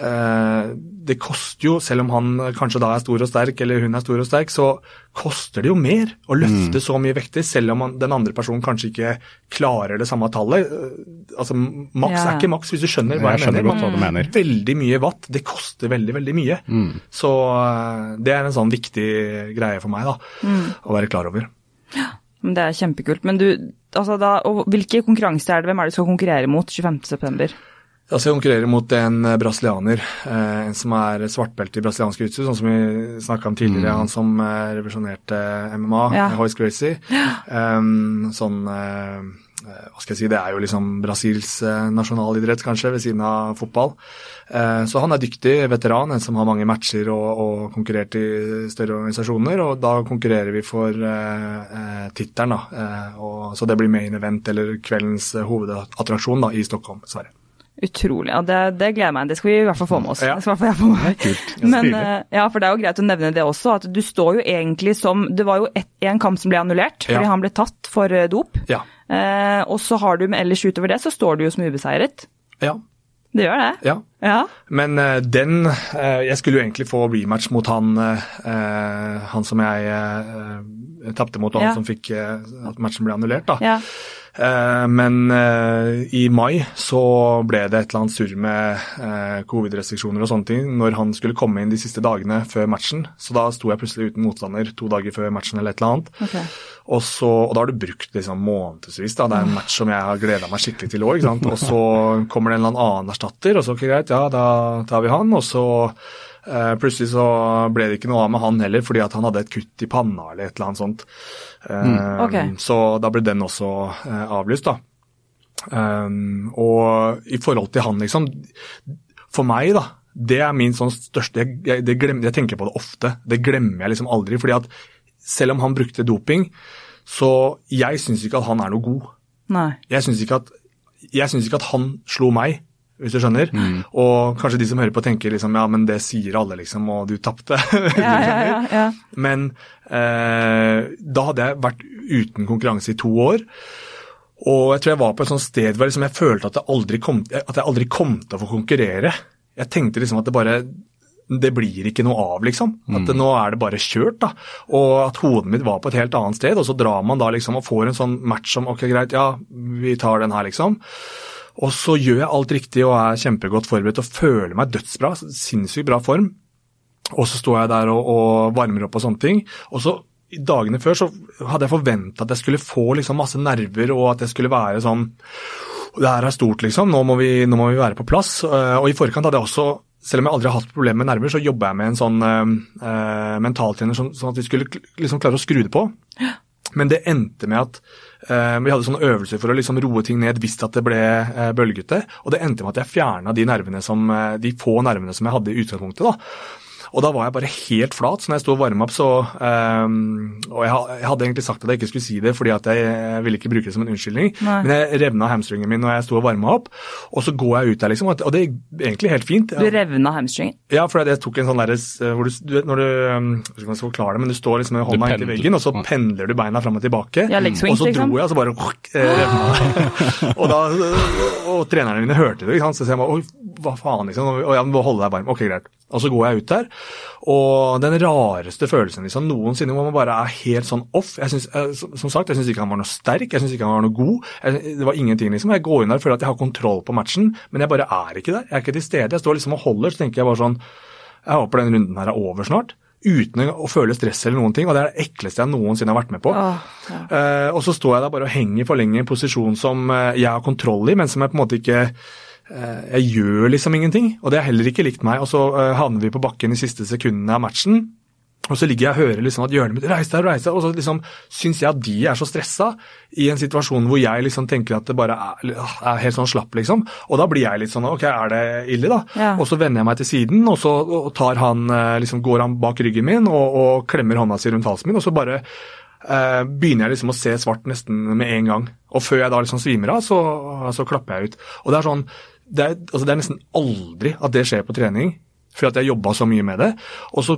Eh, det koster jo, selv om han kanskje da er stor og sterk, eller hun er stor og sterk, så koster det jo mer å løfte mm. så mye vekter, selv om den andre personen kanskje ikke klarer det samme tallet. Eh, altså, Maks ja. er ikke maks, hvis du skjønner hva jeg, jeg mener. Godt hva du mener. Veldig mye watt, det koster veldig, veldig mye. Mm. Så eh, det er en sånn viktig greie for meg da, mm. å være klar over. Ja, Det er kjempekult. Men du, altså da, hvilke konkurranser er det? Hvem er det du skal konkurrere mot 25.9.? Altså jeg konkurrerer mot en eh, brasilianer, eh, en som er svartbelte i brasiliansk jiu sånn som vi snakka om tidligere. Mm. Han som eh, revolusjonerte MMA, ja. Hoist Gracie. Um, sånn hva skal jeg si, Det er jo liksom Brasils nasjonalidrett, kanskje, ved siden av fotball. Så han er dyktig veteran, en som har mange matcher og, og konkurrert i større organisasjoner. og Da konkurrerer vi for uh, tittelen. Uh, så det blir main event, eller kveldens hovedattraksjon da, i Stockholm, Sverige. Utrolig. Ja, det, det, gleder meg. Det skal vi i hvert fall få med oss. Ja. Det skal i hvert fall jeg få med. Men, ja, for det er jo greit å nevne det også, at du står jo egentlig som Det var jo et, en kamp som ble annullert fordi ja. han ble tatt for dop. Ja. Uh, og så har du, med ellers utover det, så står du jo som ubeseiret. Ja. Det gjør det? Ja. ja. Men uh, den uh, Jeg skulle jo egentlig få rematch mot han, uh, han som jeg tapte mot, og ja. han som fikk at matchen ble annullert. da. Ja. Eh, men eh, i mai så ble det et eller annet surr med eh, covid-restriksjoner og sånne ting når han skulle komme inn de siste dagene før matchen. Så da sto jeg plutselig uten motstander to dager før matchen eller et eller annet. Okay. Og, så, og, da har du brukt liksom månedsvis. da, Det er en match som jeg har gleda meg skikkelig til òg. Og så kommer det en eller annen erstatter, og så ok, greit, ja, da tar vi han. Og så plutselig så ble det ikke noe av med han heller, fordi at han hadde et kutt i panna eller et eller annet sånt. Uh, mm. okay. Så da ble den også uh, avlyst, da. Og i forhold til han, liksom For meg, da. Det er min sånn største jeg, jeg, glemmer, jeg, tenker på det ofte. Det glemmer jeg liksom aldri. fordi at selv om han brukte doping, så jeg syns ikke at han er noe god. Nei. Jeg syns ikke, ikke, at han slo meg hvis du skjønner. Mm. Og kanskje de som hører på tenker liksom ja, men det sier alle, liksom, og du tapte. ja, ja, ja, men eh, da hadde jeg vært uten konkurranse i to år. Og jeg tror jeg var på et sånt sted hvor liksom jeg følte at jeg, aldri kom, at jeg aldri kom til å få konkurrere. Jeg tenkte liksom at det bare det blir ikke noe av, liksom. At mm. nå er det bare kjørt. da. Og at hodet mitt var på et helt annet sted. Og så drar man da liksom og får en sånn match som ok, greit, ja, vi tar den her, liksom. Og så gjør jeg alt riktig og er kjempegodt forberedt og føler meg dødsbra. Sinnssykt bra form. Og så står jeg der og, og, varmer opp og sånne ting. Og så dagene før så hadde jeg forventa at jeg skulle få liksom masse nerver, og at jeg skulle være sånn Det her er stort, liksom. Nå må, vi, nå må vi være på plass. Og i forkant hadde jeg også selv om jeg aldri har hatt problemer med nerver, så jobba jeg med en sånn uh, mentaltrener sånn, sånn, at vi skulle liksom klare å skru det på. Men det endte med at eh, vi hadde sånne øvelser for å liksom roe ting ned hvis at det ble eh, bølgete. Og det endte med at jeg fjerna de, nervene som, eh, de få nervene som jeg hadde i utgangspunktet. da. Og da var jeg bare helt flat. Så når jeg sto og varma opp, så um, Og jeg, jeg, hadde egentlig sagt at jeg ikke skulle si det, fordi at jeg, jeg ville ikke bruke det som en unnskyldning. Nei. Men jeg revna hamstringen min når jeg sto og varma opp, og så går jeg ut der, liksom. Og det er egentlig helt fint. Du revna hamstringen? Ja, for jeg tok en sånn derre hvor du, du vet når du um, Jeg skal forklare det, men du står liksom med hånda inntil veggen, og så pendler du beina fram og tilbake. Ja, swing, og så liksom. dro jeg, og så bare øh, revna og, da, og trenerne mine hørte det, ikke sant? så jeg bare Oi, hva faen, liksom. Og jeg må holde deg varm. Ok, greit. Og så går jeg ut der, og den rareste følelsen liksom, noensinne hvor man bare er helt sånn off. Jeg synes, eh, Som sagt, jeg syns ikke han var noe sterk, jeg syns ikke han var noe god. Jeg, det var ingenting, liksom. Jeg går inn der og føler at jeg har kontroll på matchen, men jeg bare er ikke der. Jeg er ikke til stede. Jeg står liksom og holder, så tenker jeg bare sånn Jeg håper den runden her er over snart. Uten å føle stress eller noen ting, og det er det ekleste jeg noensinne har vært med på. Åh, ja. uh, og så står jeg der bare og henger for lenge i en posisjon som eh, jeg har kontroll i, men som jeg på en måte ikke jeg gjør liksom ingenting, og det har heller ikke likt meg. Og så uh, havner vi på bakken i siste sekundene av matchen. Og så ligger jeg og hører liksom at hjørnet mitt reiser deg, reiser deg, og så liksom syns jeg at de er så stressa i en situasjon hvor jeg liksom tenker at det bare er, er helt sånn slapp, liksom. Og da blir jeg litt sånn ok, er det ille, da? Ja. Og så vender jeg meg til siden, og så tar han, eh, liksom går han bak ryggen min og, og klemmer hånda si rundt halsen min, og så bare eh, begynner jeg liksom å se svart nesten med en gang. Og før jeg da liksom svimer av, så, så klapper jeg ut. Og det er sånn det er, altså det er nesten aldri at det skjer på trening, for at jeg jobba så mye med det. Og så,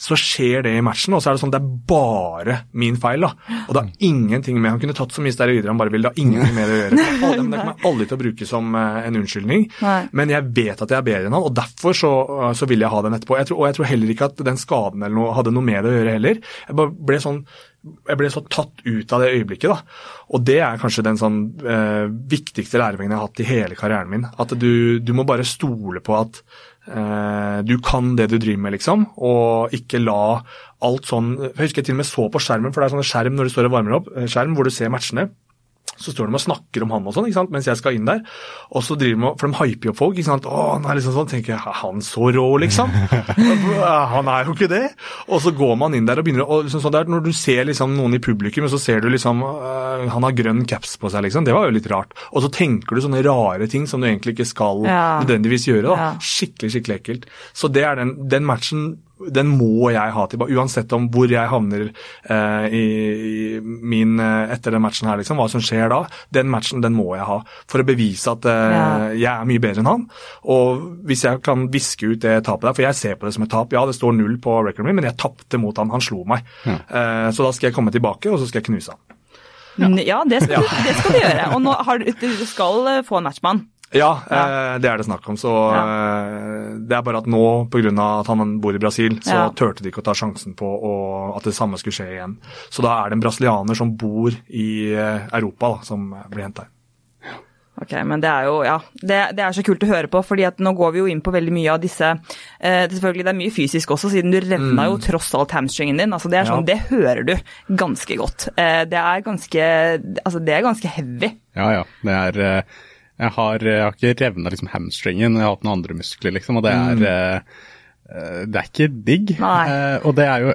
så skjer det i matchen, og så er det sånn det er bare min feil. da. Og det har ingenting med Han kunne tatt så mye steroider han bare ville, det har ingenting med det å gjøre. Det det kommer aldri til å bruke som eh, en unnskyldning, Nei. men jeg vet at jeg er bedre enn han, og derfor så, så vil jeg ha den etterpå. Jeg tror, og jeg tror heller ikke at den skaden eller noe hadde noe med det å gjøre heller. Jeg bare ble sånn jeg ble så tatt ut av det øyeblikket. da. Og det er kanskje den sånn, eh, viktigste lærevingen jeg har hatt i hele karrieren min. At du, du må bare stole på at eh, du kan det du driver med, liksom. Og ikke la alt sånn Jeg husker jeg til og med så på skjermen, for det er sånn skjerm når du står og varmer opp, eh, skjerm hvor du ser matchene. Så står de og snakker om han og sånn, ikke sant, mens jeg skal inn der. Og så driver de, og- For de hyper jo opp folk. ikke sant, å, han er liksom sånn, tenker jeg, Er han så rå, liksom? han er jo ikke det. Og så går man inn der og begynner å liksom, sånn der, Når du ser liksom noen i publikum, og så ser du liksom øh, Han har grønn caps på seg, liksom. Det var jo litt rart. Og så tenker du sånne rare ting som du egentlig ikke skal Ja. nødvendigvis gjøre. da. Skikkelig, skikkelig ekkelt. Så det er den, den matchen den må jeg ha tilbake, uansett om hvor jeg havner eh, i, i min eh, etter den matchen her, liksom, hva som skjer da. Den matchen den må jeg ha for å bevise at eh, Ja. jeg er mye bedre enn han. Og hvis jeg kan viske ut det tapet der, for jeg ser på det som et tap, ja det står null på recorden min, men jeg tapte mot han, han slo meg. Eh, så da skal jeg komme tilbake, og så skal jeg knuse han. Ja, Ja, det skal, Du, det skal du gjøre. Og nå har du, du skal eh, få en matchmann. Ja, Eh, det er det snakk om. Så eh, det er bare at nå, pga. at han bor i Brasil, så Ja. turte de ikke å ta sjansen på å, at det samme skulle skje igjen. Så da er det en brasilianer som bor i eh, Europa, da, som blir henta inn. Ok, men det er jo, ja, det, det er så kult å høre på, fordi at nå går vi jo inn på veldig mye av disse eh, det, Selvfølgelig det er mye fysisk også, siden du revna jo tross alt hamstringen din. altså Det er sånn, Mm. Ja. det hører du ganske godt. Eh, det er ganske altså det er ganske heavy. Ja, ja. Det er eh, Jeg har, jeg har ikke revna liksom hamstringen, jeg har hatt noen andre muskler, liksom, og det er mm. eh, Det er ikke digg. Nei. Eh, og det er jo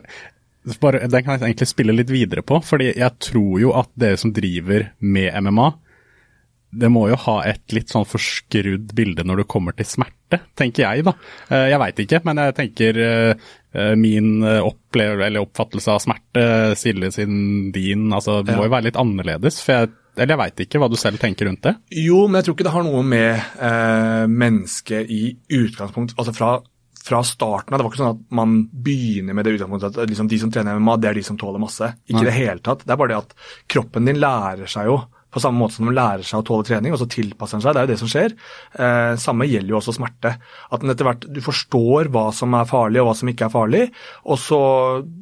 bare, Den kan jeg egentlig spille litt videre på, fordi jeg tror jo at dere som driver med MMA, det må jo ha et litt sånn forskrudd bilde når det kommer til smerte, tenker jeg da. Eh, Jeg veit ikke, men jeg tenker eh, eh, min opplevelse eller oppfattelse av smerte, Silje sin, din, altså det må jo være litt annerledes. For jeg, eller jeg veit ikke hva du selv tenker rundt det. Jo, men jeg tror ikke det har noe med eh, mennesket i utgangspunkt Altså fra, fra starten av. Det var ikke sånn at man begynner med det utgangspunktet at liksom, de som trener MMA, det er de som tåler masse. Ikke i det hele tatt. Det er bare det at kroppen din lærer seg jo på samme måte som de lærer seg å tåle trening, og så tilpasser den seg. Det er jo det som skjer. Eh, samme gjelder jo også smerte. At etter hvert, du forstår hva som er farlig og hva som ikke er farlig, og så,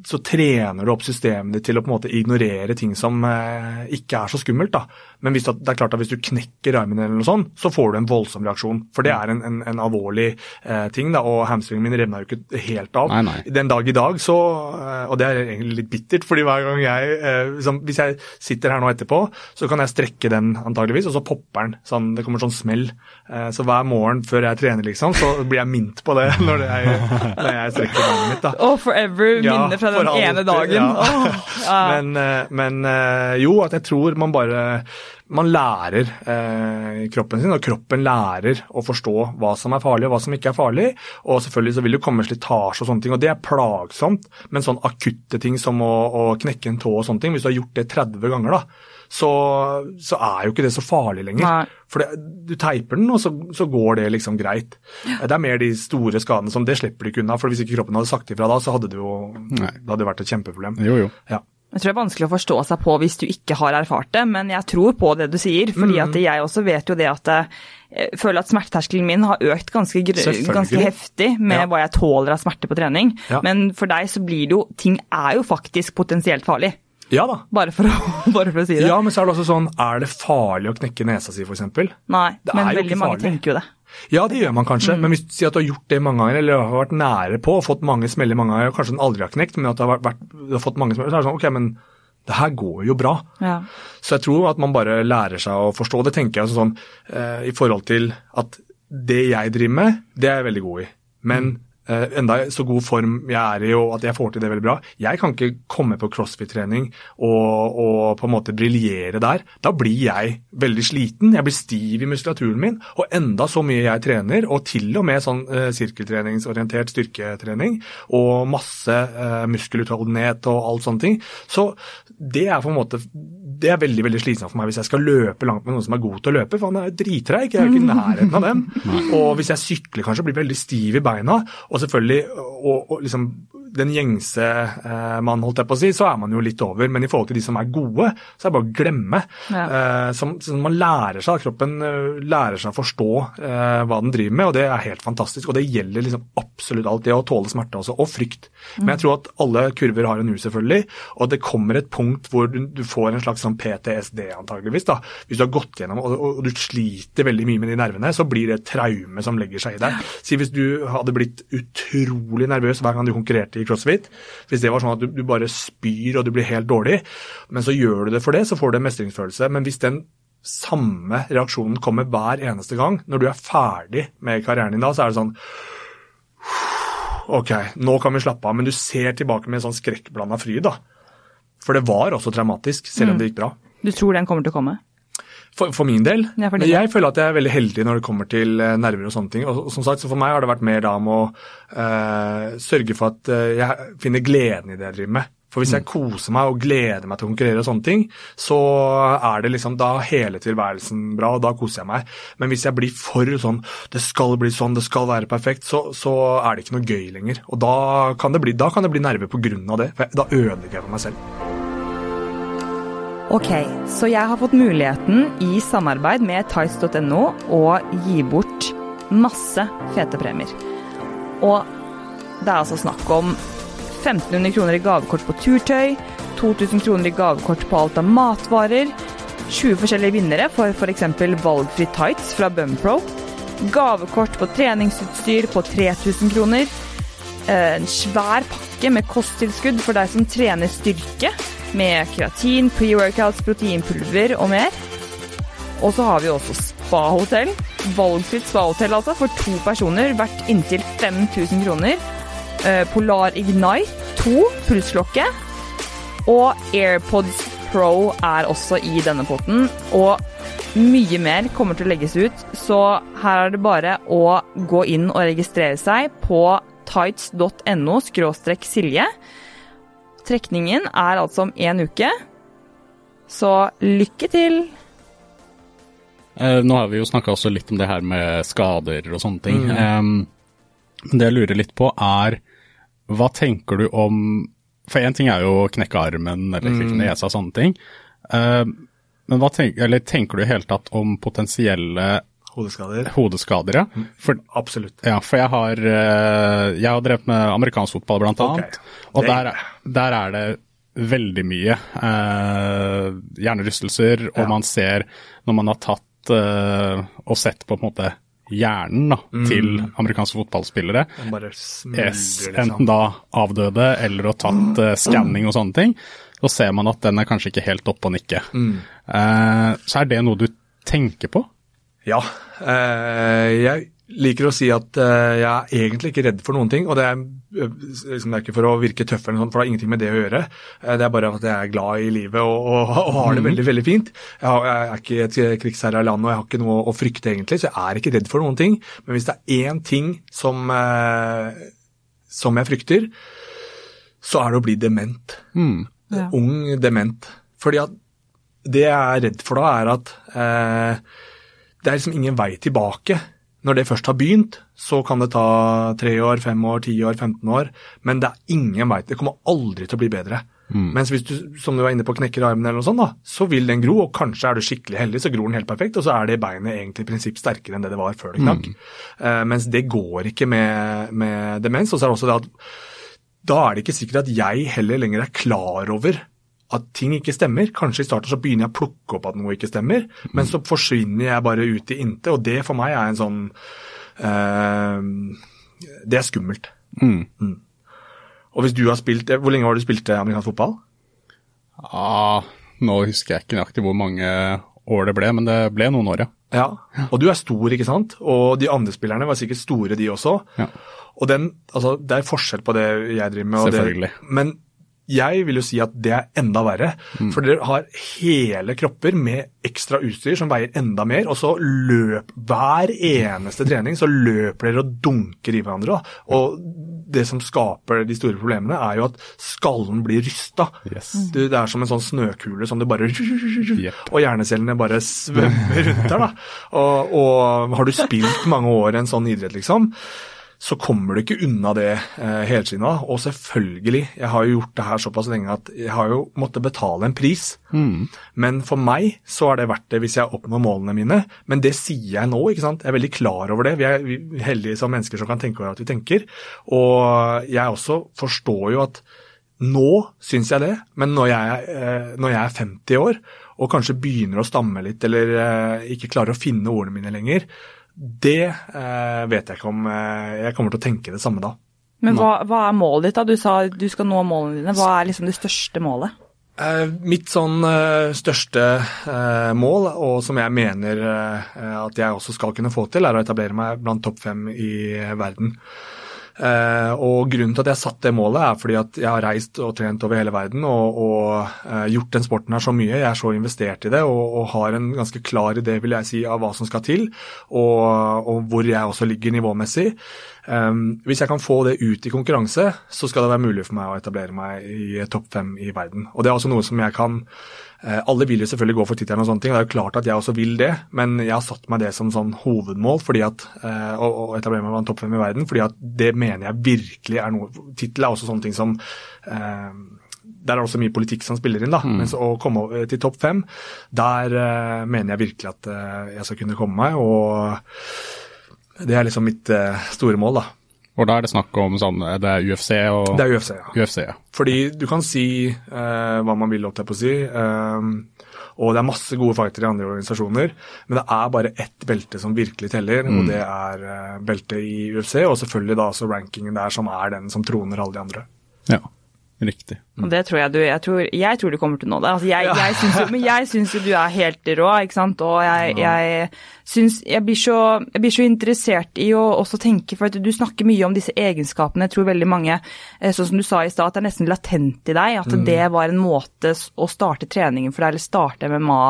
så trener du opp systemet ditt til å på en måte ignorere ting som eh, ikke er så skummelt. da. Men hvis, det er klart at hvis du knekker armen eller noe sånt, så får du en voldsom reaksjon. For det er en, en, en alvorlig eh, ting, da, og hamstringen min revna jo ikke helt av. Nei, nei. Den dag i dag så eh, Og det er egentlig litt bittert, fordi hver gang jeg eh, liksom, Hvis jeg sitter her nå etterpå, så kan jeg strekke den antageligvis, og så popper den. Sånn, det kommer sånn smell. Eh, så hver morgen før jeg trener, liksom, så blir jeg mint på det når jeg, når jeg strekker beinet mitt. da. Oh, forever Ja, minner fra den for alltid, ene dagen. ja. Oh, ja. Men, eh, men eh, jo, at jeg tror man bare man lærer eh, kroppen sin, og kroppen lærer å forstå hva som er farlig og hva som ikke er farlig. Og selvfølgelig så vil det komme slitasje og sånne ting, og det er plagsomt. Men sånn akutte ting som å, å knekke en tå og sånne ting, hvis du har gjort det 30 ganger, da, så, så er jo ikke det så farlig lenger. Nei. For det, du teiper den, og så, så går det liksom greit. Det er mer de store skadene som det slipper du ikke unna. For hvis ikke kroppen hadde sagt ifra da, så hadde det jo det hadde vært et kjempeproblem. Jo, jo. Ja. Jeg tror det er vanskelig å forstå seg på hvis du ikke har erfart det, men jeg tror på det du sier. fordi Mm. at jeg også vet jo det at jeg føler at smerteterskelen min har økt ganske, ganske heftig med Ja. hva jeg tåler av smerte på trening. Ja. Men for deg så blir det jo Ting er jo faktisk potensielt farlig. ja da. Bare for å, bare for å si det. Ja, men så er det også sånn, er det farlig å knekke nesa si, f.eks.? Nei, Det men veldig mange tenker jo det. Ja, det gjør man kanskje, men hvis du sier at du har gjort det mange ganger, eller har vært nære på og fått mange smeller mange ganger, og kanskje den aldri har knekt, men at du har, vært, du har fått mange smeller, så er det sånn, ok, men det her går jo bra. Ja. Så jeg tror at man bare lærer seg å forstå. Det tenker jeg sånn eh, i forhold til at det jeg driver med, det er jeg veldig god i. Men eh, enda så god form jeg er i og at jeg får til det veldig bra. Jeg kan ikke komme på crossfit-trening og, og på en måte briljere der. Da blir jeg veldig sliten, jeg blir stiv i muskulaturen min. Og enda så mye jeg trener, og til og med sånn eh, sirkeltreningsorientert styrketrening og masse eh, muskelutholdenhet og alt sånne ting. Så det er på en måte det er veldig veldig slitsomt for meg hvis jeg skal løpe langt med noen som er god til å løpe, for han er drittreig. Jeg er jo ikke i nærheten av dem. Og hvis jeg sykler kanskje, blir veldig stiv i beina, og selvfølgelig og, og liksom den gjengse eh, mann, holdt jeg på å si, så er man jo litt over. Men i forhold til de som er gode, så er det bare å glemme. Ja. Eh, som, som man lærer seg, kroppen eh, lærer seg å forstå eh, hva den driver med, og det er helt fantastisk. Og det gjelder liksom absolutt alt, det å tåle smerte også, og frykt. Men jeg tror at alle kurver har en U, selvfølgelig, og det kommer et punkt hvor du, får en slags sånn PTSD, antageligvis. da. Hvis du har gått gjennom og, og, og du sliter veldig mye med de nervene, så blir det et traume som legger seg i deg. Si hvis du hadde blitt utrolig nervøs hver gang du konkurrerte i crossfit, hvis det var sånn at du, du bare spyr og du blir helt dårlig, men så gjør du det for det, så får du en mestringsfølelse. Men hvis den samme reaksjonen kommer hver eneste gang, når du er ferdig med karrieren din da, så er det sånn Ok, nå kan vi slappe av, men du ser tilbake med en sånn skrekkblanda fryd, da. For det var også traumatisk, selv om det gikk bra. Du tror den kommer til å komme? For, for min del. Ja, for men jeg føler at jeg er veldig heldig når det kommer til eh, nerver og sånne ting. Og, og som sagt, så For meg har det vært mer da om å eh, sørge for at eh, jeg finner gleden i det jeg driver med. For hvis Mm. jeg koser meg og gleder meg til å konkurrere og sånne ting, så er det liksom da hele tilværelsen bra, og da koser jeg meg. Men hvis jeg blir for sånn det skal bli sånn, det skal være perfekt, så, så er det ikke noe gøy lenger. Og da kan det bli, da kan det bli nerver av det. For jeg, da ødelegger jeg for meg selv. Ok, så jeg har fått muligheten i samarbeid med tights.no å gi bort masse fete premier. Og det er altså snakk om 1500 kroner i gavekort på turtøy, 2000 kroner i gavekort på alt av matvarer, 20 forskjellige vinnere for f.eks. valgfri tights fra Bumpro, gavekort på treningsutstyr på 3000 kroner, eh, en svær pakke med kosttilskudd for deg som trener styrke, med kreatin, pre-workouts, proteinpulver og mer. Og så har vi også spahotell. Valgfritt spahotell altså, for to personer, verdt inntil 5000 kroner. Eh, Polar Ignite 2, pulsklokke. Og AirPods Pro er også i denne potten. Og mye mer kommer til å legges ut, så her er det bare å gå inn og registrere seg på tights.no skråstrekk silje. Trekningen er altså om én uke, så lykke til! Eh, nå har vi jo snakka også litt om det her med skader og sånne ting. Mm. Eh, det jeg lurer litt på er, hva tenker du om For én ting er jo å knekke armen eller knekke nesa og sånne ting. Uh, men hva tenk, eller tenker du i hele tatt om potensielle Hodeskader. hodeskader, ja? For, Absolutt. ja, for jeg har, eh, jeg har drevet med amerikansk fotball, blant annet. Og Det- der, der er det veldig mye eh, hjernerystelser, og Ja. man ser når man har tatt eh, og sett på på en måte hjernen da, til amerikanske fotballspillere, yes, liksom. enten da avdøde eller å tatt uh, skanning og sånne ting, så ser man at den er kanskje ikke helt oppe og nikke. Mm. Uh, så er det noe du tenker på? Ja. Uh, jeg liker å si at uh, jeg er egentlig ikke redd for noen ting. Og det er, eh, liksom, det er ikke for å virke tøff, eller noe sånt, for det har ingenting med det å gjøre. Uh, det er bare at jeg er glad i livet og, og, og har det veldig veldig fint. Jeg, har, jeg er ikke et krigsherra land og jeg har ikke noe å frykte egentlig, så jeg er ikke redd for noen ting. Men hvis det er én ting som, uh, som jeg frykter, så er det å bli dement. Mm. Ja. Ung dement. Fordi at det jeg er redd for da, er at det er liksom ingen vei tilbake. Når det først har begynt, så kan det ta tre år, fem år, ti år, 15 år. Men det er ingen vei. Det kommer aldri til å bli bedre. Mens hvis du som du var inne på, knekker armen, eller noe sånt, da, så vil den gro, og kanskje er du skikkelig heldig, så gror den helt perfekt, og så er det beinet egentlig i prinsipp sterkere enn det det var før det knakk. Eh, mens det går ikke med, med demens. Og så er det også det at da er det ikke sikkert at jeg heller lenger er klar over at ting ikke stemmer. Kanskje i starten så begynner jeg å plukke opp at noe ikke stemmer, men så forsvinner jeg bare ut i intet, og det for meg er en sånn uh, Det er skummelt. Mm. Og hvis du har spilt Hvor lenge har du spilt amerikansk fotball? Ah, nå husker jeg ikke nøyaktig hvor mange år det ble, men det ble noen år, ja. Ja. Og du er stor, ikke sant? Og de andre spillerne var sikkert store, de også. Ja. Og den, altså, det er forskjell på det jeg driver med. Selvfølgelig. Det, men jeg vil jo si at det er enda verre. For dere har hele kropper med ekstra utstyr som veier enda mer, og så løp hver eneste trening så løper dere og dunker i hverandre. Og det som skaper de store problemene, er jo at skallen blir rysta. Yes. Du, det er som en sånn snøkule som det bare Yep. Og hjernecellene bare svømmer rundt der, da. Og, og har du spilt mange år i en sånn idrett, liksom, så kommer du ikke unna det eh, helskinna. Og selvfølgelig, jeg har jo gjort det her såpass lenge at jeg har jo måttet betale en pris. Men for meg så er det verdt det hvis jeg oppnår målene mine. Men det sier jeg nå, ikke sant. Jeg er veldig klar over det. Vi vi er heldige som mennesker som kan tenke over at vi tenker. Og jeg også forstår jo at nå syns jeg det, men når jeg, eh, når jeg er 50 år og kanskje begynner å stamme litt eller eh, ikke klarer å finne ordene mine lenger, det eh, vet jeg ikke om eh, jeg kommer til å tenke det samme da. Men hva, hva er målet ditt? da? Du sa du skal nå målene dine. Hva er liksom det største målet? Eh, mitt sånn eh, største eh, mål, og som jeg mener eh, at jeg også skal kunne få til, er å etablere meg blant topp fem i verden. Eh, og Grunnen til at jeg satte det målet, er fordi at jeg har reist og trent over hele verden og, og eh, gjort den sporten her så mye. Jeg er så investert i det og, og har en ganske klar idé vil jeg si, av hva som skal til, og, og hvor jeg også ligger nivåmessig. Um, hvis jeg kan få det ut i konkurranse, så skal det være mulig for meg å etablere meg i topp fem i verden. Og Det er også noe som jeg kan uh, Alle vil jo selvfølgelig gå for tittelen og sånne ting, og det er jo klart at jeg også vil det, men jeg har satt meg det som sånn hovedmål fordi at, uh, å, å etablere meg blant topp fem i verden, fordi at det mener jeg virkelig er noe Tittel er også sånne ting som uh, der er det også mye politikk som spiller inn. da, Mens å komme til topp fem, der uh, mener jeg virkelig at uh, jeg skal kunne komme meg. og Det er liksom mitt eh, store mål. da. Og da er det snakk om sånn Det er UFC og Det er UFC, ja. UFC, ja. Fordi du kan si eh, hva man vil, holdt jeg på å si. Eh, og det er masse gode fightere i andre organisasjoner, men det er bare ett belte som virkelig teller, og det er eh, beltet i UFC, og selvfølgelig da også rankingen der som er den som troner alle de andre. Ja, riktig. Og det tror jeg du Jeg tror, jeg tror du kommer til å nå det. Altså, jeg, jeg syns jo, men jeg syns jo du er helt rå, ikke sant. Og jeg, jeg syns jeg blir, så, jeg blir så interessert i å også tenke, for du snakker mye om disse egenskapene. Jeg tror veldig mange, eh, sånn som du sa i stad, at det er nesten latent i deg. At det var en måte å starte treningen for deg, eller starte MMA,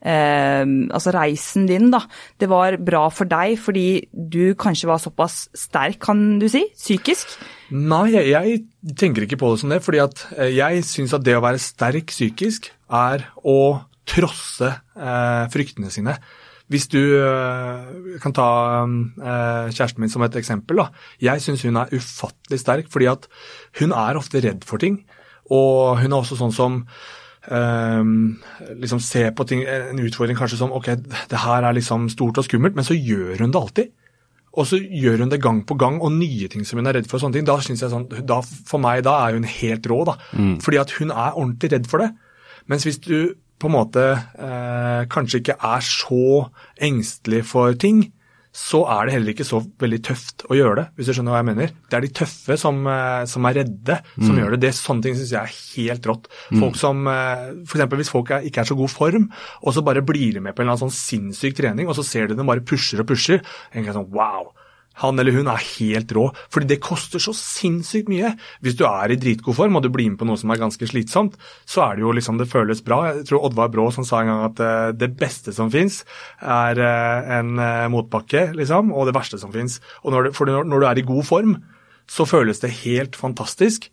eh, altså reisen din, da. Det var bra for deg fordi du kanskje var såpass sterk, kan du si, psykisk. Nei, jeg, jeg tenker ikke på det som det, fordi at eh, jeg syns at det å være sterk psykisk er å trosse eh, fryktene sine. Hvis du eh, kan ta eh, kjæresten min som et eksempel, da. Jeg syns hun er ufattelig sterk, fordi at hun er ofte redd for ting. Og hun er også sånn som ehm, liksom ser på ting, en utfordring kanskje som ok, det her er liksom stort og skummelt, men så gjør hun det alltid. Og så gjør hun det gang på gang, og nye ting som hun er redd for. og sånne ting, da synes jeg sånn, da, For meg da er hun helt rå, da. Fordi at hun er ordentlig redd for det. Mens hvis du på en måte eh, kanskje ikke er så engstelig for ting, så er det heller ikke så veldig tøft å gjøre det, hvis du skjønner hva jeg mener. Det er de tøffe som, eh, som er redde, som gjør det. det. Sånne ting syns jeg er helt rått. Folk som, eh, for eksempel Hvis folk er, ikke er så god form, og så bare blir de med på en eller annen sånn sinnssyk trening, og så ser du dem bare pusher og pusher, tenker jeg sånn wow. Han eller hun er helt rå, fordi det koster så sinnssykt mye. Hvis du er i dritgod form og du blir med på noe som er ganske slitsomt, så er det jo liksom det føles bra. Jeg tror Oddvar Brå som sa en gang at uh, det beste som fins, er uh, en uh, motbakke, liksom, og det verste som fins. For når, når, du er i god form, så føles det helt fantastisk.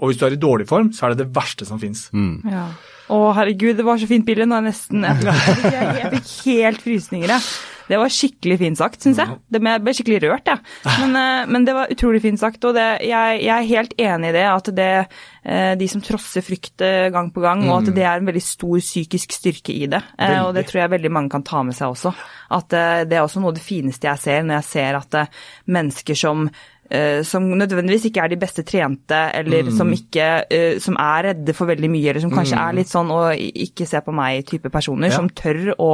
Og hvis du er i dårlig form, så er det det verste som fins. Mm. Ja. Å, herregud, det var så fint bilde. Nå er jeg nesten jeg fikk helt frysninger, jeg. Det var skikkelig fint sagt, syns jeg. Det ble skikkelig rørt, jeg. Ja. Men, eh, men, det var utrolig fint sagt. Og det, jeg, jeg, er helt enig i det, at det eh, de som trosser frykt eh, gang på gang, og at mm. det er en veldig stor psykisk styrke i det. Veldig. Og det tror jeg veldig mange kan ta med seg også. At det er også noe av det fineste jeg ser, når jeg ser at mennesker som som nødvendigvis ikke er de beste trente, eller mm. som, ikke, uh, som er redde for veldig mye, eller som kanskje mm. er litt sånn og ikke se på meg-type personer, ja. som tør å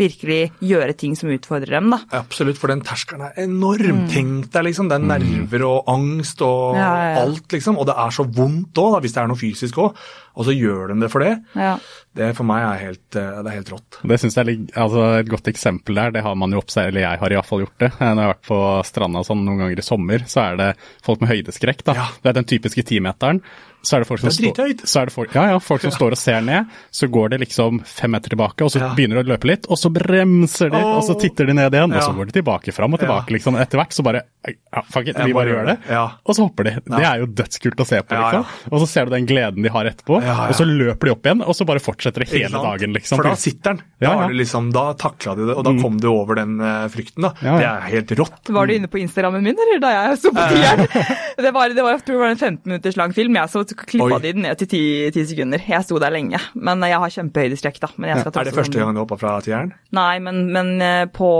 virkelig gjøre ting som utfordrer dem. da. Absolutt, for den terskelen er enorm. Mm. Tenk deg liksom, det er nerver og angst og ja, ja, alt, liksom. Og det er så vondt òg, hvis det er noe fysisk òg og så gjør de det for det. Ja. Det for meg er helt, eh, det er helt rått. Det synes jeg er altså Et godt eksempel der, det har man jo oppsett, eller jeg har iallfall gjort det. Når jeg har vært på stranda sånn noen ganger i sommer, så er det folk med høydeskrekk. da. Ja. Det er den typiske timeteren så er det folk som, stå, er folk, ja, ja, folk som ja. står og ser ned. Så går det liksom fem meter tilbake, og så ja. begynner de å løpe litt, og så bremser de, oh. og så titter de ned igjen, og så går de tilbake, fram og tilbake. liksom. Etter hvert så bare ja, fuck it, vi bare gjør det. Og så hopper de. Det er jo dødskult å se på, liksom. Og så ser du den gleden de har etterpå, og så løper de opp igjen, og så bare fortsetter det hele dagen, liksom. For da sitter den. Da, liksom, da takla de det, og da mm. kom du over den uh, frykten, da. Det er helt rått. Var du inne på Instagrammen min, eller da jeg så på tieren? det var, det var, jeg tror det var en 15 minutters lang film. jeg så klippa de den ned til ti, sekunder. Jeg sto der lenge. Men jeg har kjempehøydeskrekk, da. Ja. er det første gang du hoppa fra tieren? Nei, men, men eh, på,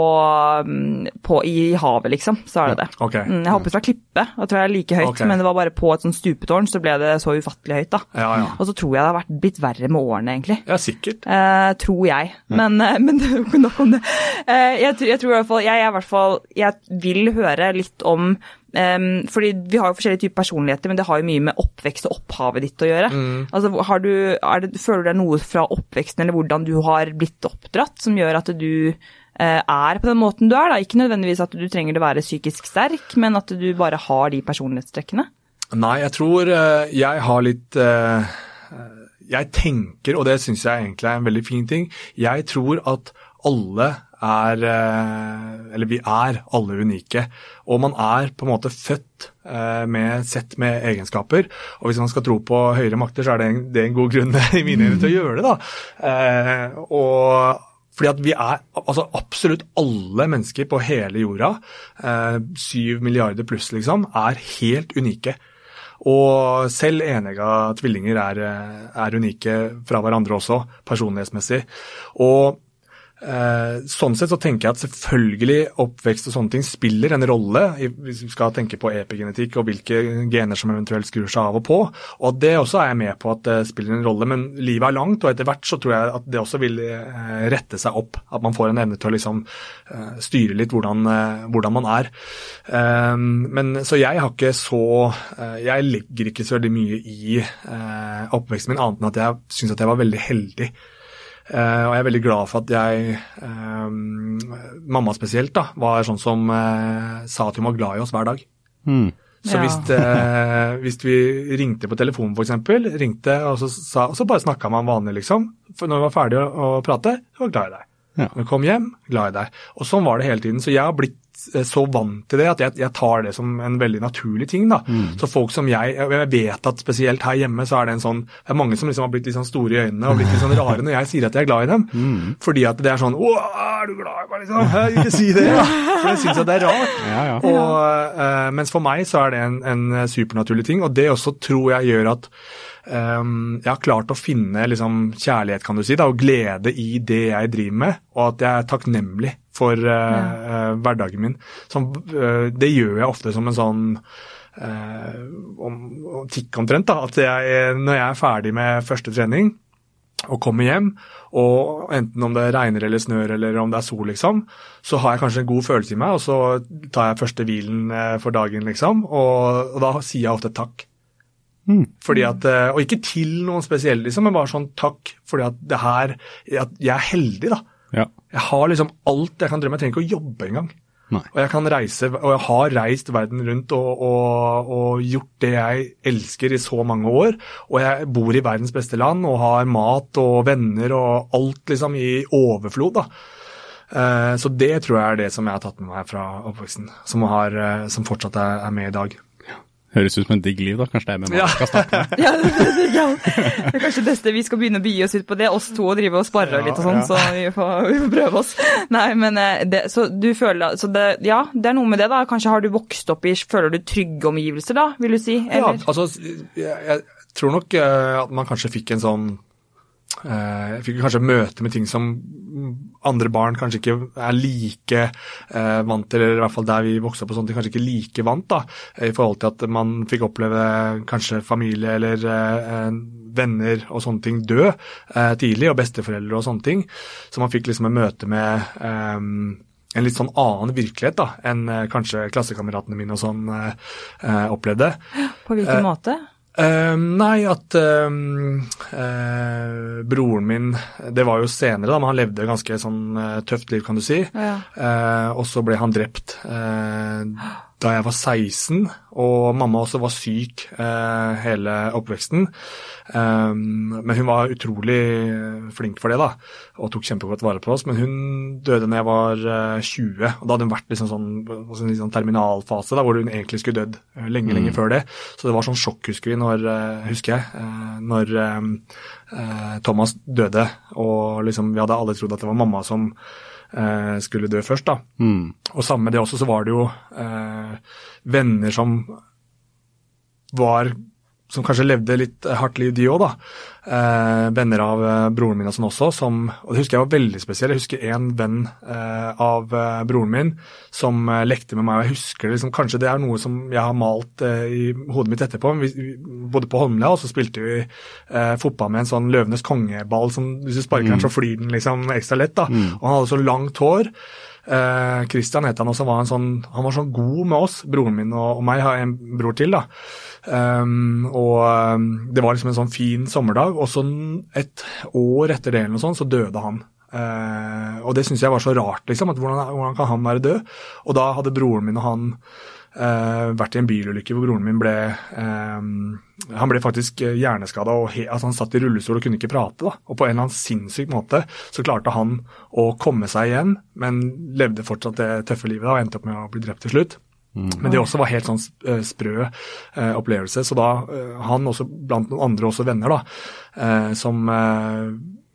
mm, på, i havet, liksom, så er det det. Okay. Mm, jeg hoppet fra klippe, da tror jeg er like høyt, okay. men det var bare på et sånn stupetårn, så ble det så ufattelig høyt, da. Ja, ja. Og så tror jeg det har vært blitt verre med årene, egentlig. Ja, sikkert. Eh, tror jeg. Men, eh, men nok om det. Eh, jeg, jeg, tror i hvert fall jeg, jeg, i hvert fall jeg vil høre litt om Um, fordi Vi har jo forskjellige typer personligheter, men det har jo mye med oppvekst og opphavet ditt å gjøre. Mm. Altså, du, det, Føler du deg noe fra oppveksten eller hvordan du har blitt oppdratt som gjør at du uh, er på den måten du er? da? Ikke nødvendigvis at du trenger å være psykisk sterk, men at du bare har de personlighetstrekkene? Nei, jeg tror uh, jeg har litt uh, Jeg tenker, og det syns jeg egentlig er en veldig fin ting, jeg tror at alle er eh, Eller vi er alle unike. Og man er på en måte født eh, med sett med egenskaper. Og hvis man skal tro på høyere makter, så er det en, det er en god grunn i mine øyne til å gjøre det. da. Eh, og fordi at vi er altså absolutt alle mennesker på hele jorda, syv milliarder pluss liksom, er helt unike. Og selv enegga tvillinger er, er unike fra hverandre også, personlighetsmessig. Og sånn sett så tenker jeg at selvfølgelig oppvekst og sånne ting spiller en rolle, hvis vi skal tenke på epigenetikk og hvilke gener som eventuelt skrur seg av og på. Og det også er jeg med på at det spiller en rolle, men livet er langt, og etter hvert så tror jeg at det også vil eh, rette seg opp. At man får en evne til å liksom eh, styre litt hvordan, hvordan man er. Men så jeg har ikke så Jeg legger ikke så veldig mye i oppveksten min, annet enn at jeg syns at jeg var veldig heldig. Uh, og jeg er veldig glad for at jeg, um, mamma spesielt, da, var sånn som uh, sa at hun var glad i oss hver dag. Mm. Så ja. hvis, uh, hvis, vi ringte på telefonen f.eks., ringte og så, sa, og så bare snakka man vanlig, liksom. For når vi var ferdige å, å prate, så var jeg glad i deg. Ja. Når vi kom hjem, glad i deg. Og sånn var det hele tiden. Så jeg har blitt Eh, så vant til det at jeg, jeg, tar det som en veldig naturlig ting. da. Mm. Så folk som jeg Jeg vet at spesielt her hjemme så er det en sånn Det er mange som liksom har blitt litt sånn store i øynene og blitt litt sånn rare når jeg sier at jeg er glad i dem. Mm. Fordi at det er sånn Å, er du glad i meg, liksom? Jeg ikke si det! Ja. For jeg syns at det er rart. Ja, ja. Og, uh, mens for meg så er det en, en supernaturlig ting, og det også tror jeg gjør at um, jeg har klart å finne liksom, kjærlighet kan du si, da, og glede i det jeg driver med, og at jeg er takknemlig for uh, ja. uh, hverdagen min. Som, uh, det gjør jeg ofte som en sånn om, om tikk omtrent. da, at jeg, Når jeg er ferdig med første trening, og kommer hjem, og enten om det regner eller snør eller om det er sol, liksom, så har jeg kanskje en god følelse i meg, og så tar jeg første hvilen eh, for dagen, liksom, og, og da sier jeg ofte takk. Fordi at, eh, Og ikke til noen spesielle, liksom, men bare sånn takk fordi at det her at Jeg er heldig, da. Ja. Jeg har liksom alt jeg kan drømme. Jeg trenger ikke å jobbe engang. Nei. Og jeg kan reise, og jeg har reist verden rundt og, og, og gjort det jeg elsker i så mange år. Og jeg bor i verdens beste land og har mat og venner og alt liksom i overflod. da. Uh, Så det tror jeg er det som jeg har tatt med meg fra oppveksten, som, har, uh, som fortsatt er, er med i dag. Høres ut som en digg liv, da. Kanskje det er med Ja. man skal starte med. Ja, det, det, ja. det er kanskje det beste vi skal begynne å begi oss ut på det, oss to og drive og sparre Ja, litt og sånn, ja. så vi får, vi får prøve oss. Nei, men eh, det, så du føler Så det, ja, det er noe med det, da. Kanskje har du vokst opp i Føler du trygge omgivelser, da, vil du si? Ja, altså, jeg, jeg tror nok eh, at man kanskje fikk en sånn Jeg fikk kanskje møte med ting som andre barn kanskje ikke er like eh, vant til, eller i hvert fall der vi vokste opp og sånt, de kanskje ikke like vant, da, i forhold til at man fikk oppleve kanskje familie eller eh, venner og sånne ting dø eh, tidlig, og besteforeldre og sånne ting. Så man fikk liksom et møte med eh, en litt sånn annen virkelighet da, enn eh, kanskje klassekameratene mine og sånn eh, eh, opplevde. På hvilken måte? Eh, nei, at uh, uh, broren min Det var jo senere, da, men han levde ganske sånn eh, tøft liv, kan du si. Ja. Eh, og så ble han drept da jeg var 16, og mamma også var syk eh, hele oppveksten. Um, men hun var utrolig flink for det, da, og tok kjempegodt vare på oss. Men hun døde da jeg var eh, 20, og da hadde hun vært liksom sånn, sånn, sånn terminalfase, da, hvor hun egentlig skulle dødd lenge, lenge, lenge før det. Så det var sånn sjokk, husker vi, når, eh, husker jeg, eh, når eh, eh, Thomas døde, og liksom vi hadde alle trodd at det var mamma som eh, skulle dø først, da. Mm. Og sammen med det også så var det jo eh, venner som var som kanskje levde litt hardt liv, de òg, da. Eh, venner av eh, broren min og sånn også, som Og det husker jeg var veldig spesielt. Jeg husker en venn eh, av eh, broren min som eh, lekte med meg, og jeg husker det liksom Kanskje det er noe som jeg har malt eh, i hodet mitt etterpå. Vi, vi bodde på Holmlia, og så spilte vi eh, fotball med en sånn Løvenes kongeball som hvis du sparker den, så flyr den liksom ekstra lett, da. Og han hadde så langt hår. Eh, Christian het han også, var han, sånn, han var sånn god med oss. Broren min og, og meg har en bror til. da. Um, og um, Det var liksom en sånn fin sommerdag, og så et år etter det eller noe sånt, så døde han. Uh, og det syns jeg var så rart, liksom. at hvordan, hvordan kan han være død? Og da hadde broren min og han uh, vært i en bilulykke hvor broren min ble eh, Han ble faktisk hjerneskada altså han satt i rullestol og kunne ikke prate. da, Og på en eller annen sinnssyk måte så klarte han å komme seg igjen, men levde fortsatt det tøffe livet da, og endte opp med å bli drept til slutt. Men det også var helt sånn eh, sprø eh, opplevelse. Så da eh, han også blant noen andre også venner, da, eh, som, eh,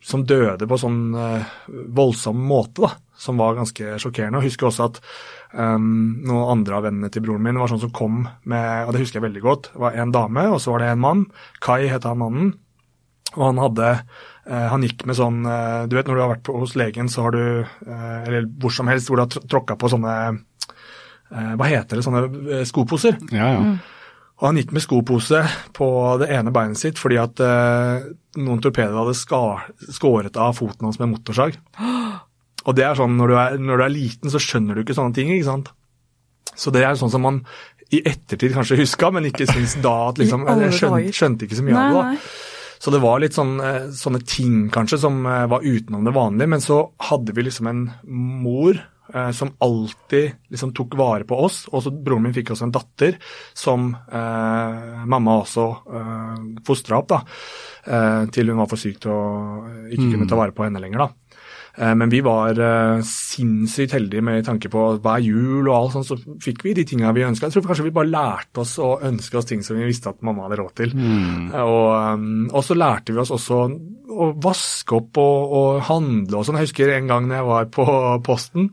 som døde på sånn eh, voldsom måte, da, som var ganske sjokkerende. Jeg husker også at um, noen andre av vennene til broren min var sånn som kom med, og det husker jeg veldig godt, var en dame, og så var det en mann. Kai het han mannen. Og han hadde Han gikk med sånn Du vet når du har vært på, hos legen, så har du Eller hvor som helst hvor du har tr- tråkka på sånne Hva heter det? Sånne eh, skoposer. Ja, ja. Og han gikk med skopose på det ene beinet sitt fordi at eh, noen torpedoer hadde skar, skåret av foten hans med motorsag. Og det er sånn, når du er, når du er liten, så skjønner du ikke sånne ting, ikke sant. Så det er sånn som man i ettertid kanskje huska, men ikke syns da at liksom Jeg skjønte, skjønte ikke så mye Nei, av det. da. Så det var litt sånn, eh, sånne ting kanskje som eh, var utenom det vanlige. Men så hadde vi liksom en mor eh, som alltid liksom tok vare på oss. Og så broren min fikk også en datter som eh, mamma også eh, fostra opp, da. Eh, til hun var for syk til å ikke kunne ta vare på henne lenger, da. Eh, Men vi var eh, sinnssykt heldige med tanke på hver jul og alt sånt, så fikk vi de tinga vi ønska. Jeg tror kanskje vi bare lærte oss å ønske oss ting som vi visste at mamma hadde råd til. Mm. Og, og så lærte vi oss også å vaske opp og, og handle og sånn. Jeg husker en gang når jeg var på posten.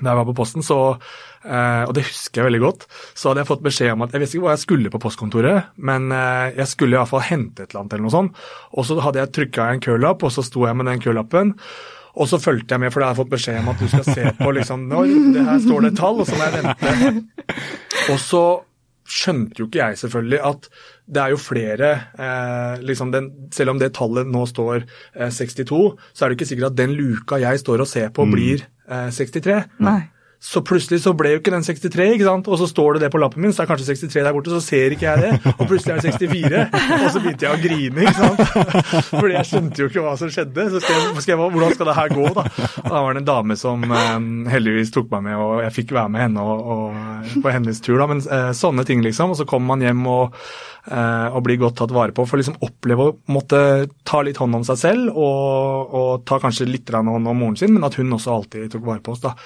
Da jeg var på posten, så, eh, og det husker jeg veldig godt, så hadde jeg fått beskjed om at jeg visste ikke hva jeg skulle på postkontoret, men eh, jeg skulle i hvert fall hente et eller annet eller noe sånt. Og så hadde jeg trykka en kølapp, og så sto jeg med den kølappen. Og så fulgte jeg med, for da hadde jeg fått beskjed om at du skal se på liksom Når det her står det et tall, og så må jeg vente. Og så skjønte jo ikke jeg selvfølgelig at det er jo flere eh, liksom den, Selv om det tallet nå står eh, 62, så er det ikke sikkert at den luka jeg står og ser på, blir eh, 63. Nei. Så plutselig så ble jo ikke den 63, ikke sant? og så står det det på lappen min, så er kanskje 63 der borte, så ser ikke jeg det, og plutselig er det 64. Og så begynte jeg å grine, ikke sant. Fordi jeg skjønte jo ikke hva som skjedde. Så skrev, jeg hvordan skal det her gå, da. Og da var det en dame som eh, heldigvis tok meg med, og jeg fikk være med henne og, og, på hennes tur, da. Men eh, sånne ting, liksom. Og så kommer man hjem og, eh, og blir godt tatt vare på. For liksom oppleve å måtte ta litt hånd om seg selv, og, og ta kanskje litt hånd om moren sin, men at hun også alltid tok vare på oss, da.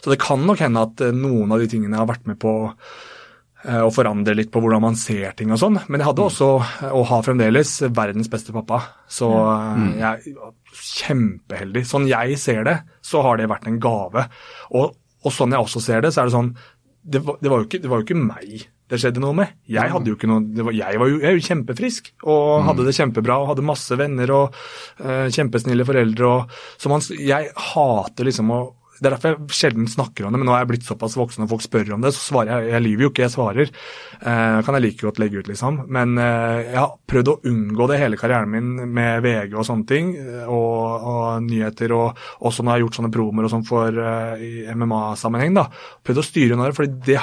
Så det kan nok hende at eh, noen av de tingene har vært med på eh, å forandre litt på hvordan man ser ting og sånn. Men jeg hadde også, eh, og har fremdeles, verdens beste pappa. Så eh, jeg er kjempeheldig. Sånn jeg ser det, så har det vært en gave. Og, og sånn jeg også ser det, så er det sånn Det var, det var, jo, ikke, det var jo ikke meg det skjedde noe med. Jeg hadde jo ikke noe, var, jeg var jo, jeg er jo kjempefrisk og hadde det kjempebra og hadde masse venner og uh, kjempesnille foreldre. Og, så man, jeg hater liksom å det er derfor jeg sjelden snakker om det, men nå er jeg blitt såpass voksen og folk spør om det, så svarer jeg. Jeg lyver jo ikke, jeg svarer. Eh, kan jeg like godt legge ut, liksom. Men eh, jeg har prøvd å unngå det hele karrieren min med VG og sånne ting, og, og nyheter, og også når jeg har gjort sånne promer og sånn for eh, i MMA-sammenheng, da. Prøvd å styre unna det, for det,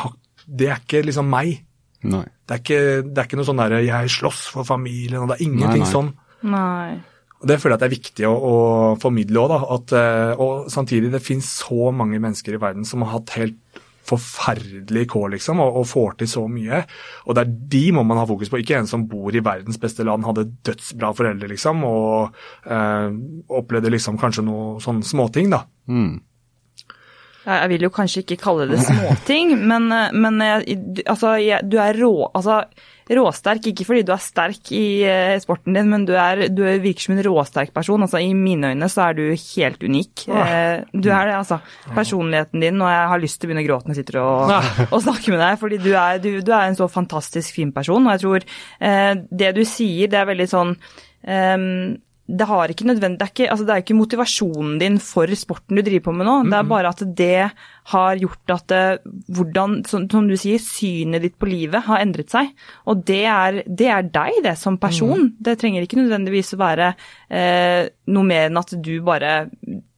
det er ikke liksom meg. Nei. Det er ikke, det er ikke noe sånn derre 'jeg slåss for familien', og det er ingenting Nei, nei. sånn. Nei. Og Det føler jeg at det er viktig å, å formidle òg. Eh, og samtidig, det finnes så mange mennesker i verden som har hatt helt forferdelig kår, liksom, og, og får til så mye. Og det er de må man ha fokus på. Ikke en som bor i verdens beste land, hadde dødsbra foreldre, liksom, og eh, opplevde liksom kanskje noe sånne småting, da. Mm. Jeg vil jo kanskje ikke kalle det småting, men, eh, men du- altså, du er rå, altså, råsterk. Ikke fordi du er sterk i eh, sporten din, men du, er, du virker som en råsterk person. Altså, I mine øyne så er du helt unik. Eh, du er det, altså. Personligheten din, og jeg har lyst til å begynne å gråte når jeg sitter og, og snakker med deg, fordi du er, du, du er en så fantastisk fin person. Og jeg tror eh, det du sier, det er veldig sånn det har ikke det er ikke, altså det er ikke motivasjonen din for sporten du driver på med nå. Det er bare at det har gjort at det, hvordan, som, som du sier, synet ditt på livet har endret seg. Og det er, det er deg, det, som person. Det trenger ikke nødvendigvis å være eh, noe mer enn at du bare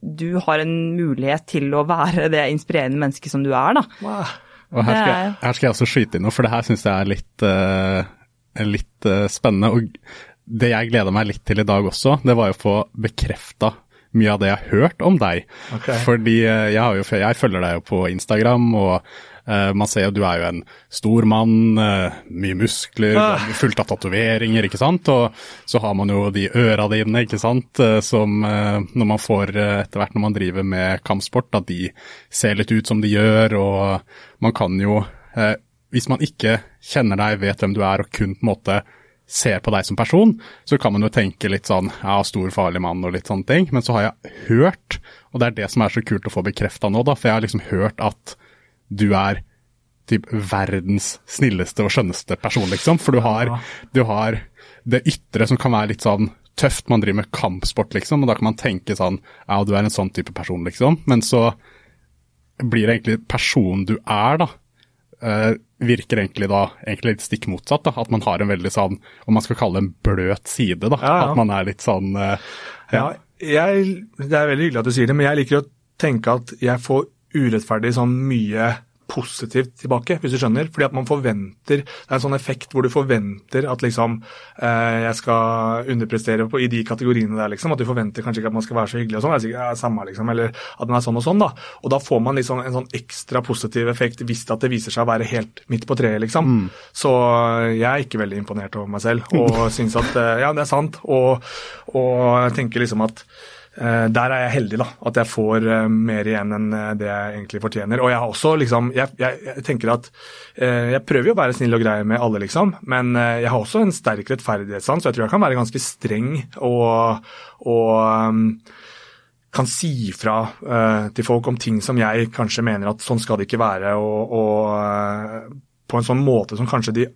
Du har en mulighet til å være det inspirerende mennesket som du er, da. Og her skal, jeg, er- her skal jeg også skyte inn noe, for det her syns jeg er litt, uh, litt uh, spennende. Og det jeg gleda meg litt til i dag også, det var jo å få bekrefta mye av det jeg har hørt om deg. Okay. Fordi eh, jeg, har jo, jeg følger deg jo på Instagram, og uh, man ser jo du er jo en stor mann, uh, mye muskler, Ah. fullt av tatoveringer, ikke sant. Og så har man jo de øra dine, ikke sant, som uh, når man får etter hvert når man driver med kampsport, at de ser litt ut som de gjør, og man kan jo Hvis man ikke kjenner deg, vet hvem du er, og kun på en måte ser på deg som person, så kan man jo tenke litt sånn ja, stor, farlig mann og litt sånne ting. Men så har jeg hørt, og det er det som er så kult å få bekrefta nå, da, for jeg har liksom hørt at du er typ verdens snilleste og skjønneste person, liksom. For du har, du har det ytre som kan være litt sånn tøft. Man driver med kampsport, liksom, og da kan man tenke sånn ja, du er en sånn type person, liksom. Men så blir det egentlig personen du er, da. Eh, virker egentlig da egentlig litt stikk motsatt. da, At man har en veldig sånn, om man skal kalle det en bløt side. da, Ja, ja. At man er litt sånn eh, Ja, jeg, det er veldig hyggelig at du sier det, men jeg liker å tenke at jeg får urettferdig sånn mye positivt tilbake, hvis du skjønner. Fordi at man forventer Det er en sånn effekt hvor du forventer at liksom eh, jeg skal underprestere på, i de kategoriene der, liksom. At du forventer kanskje ikke at man skal være så hyggelig og sånn. Det er samme, liksom. Eller at man er sånn og sånn, da. Og da får man liksom en sånn ekstra positiv effekt hvis at det viser seg å være helt midt på treet, liksom. Så jeg er ikke veldig imponert over meg selv og syns at eh, ja, det er sant. Og, og jeg tenker liksom at der er jeg heldig, da. At jeg får eh, mer igjen enn eh, det jeg egentlig fortjener. Og jeg har også liksom Jeg, jeg, jeg tenker at eh, Jeg prøver jo å være snill og grei med alle, liksom. Men eh, jeg har også en sterk rettferdighetssans, så jeg tror jeg kan være ganske streng og, og um, kan si fra eh, til folk om ting som jeg kanskje mener at sånn skal det ikke være, og, og eh, på en sånn måte som kanskje de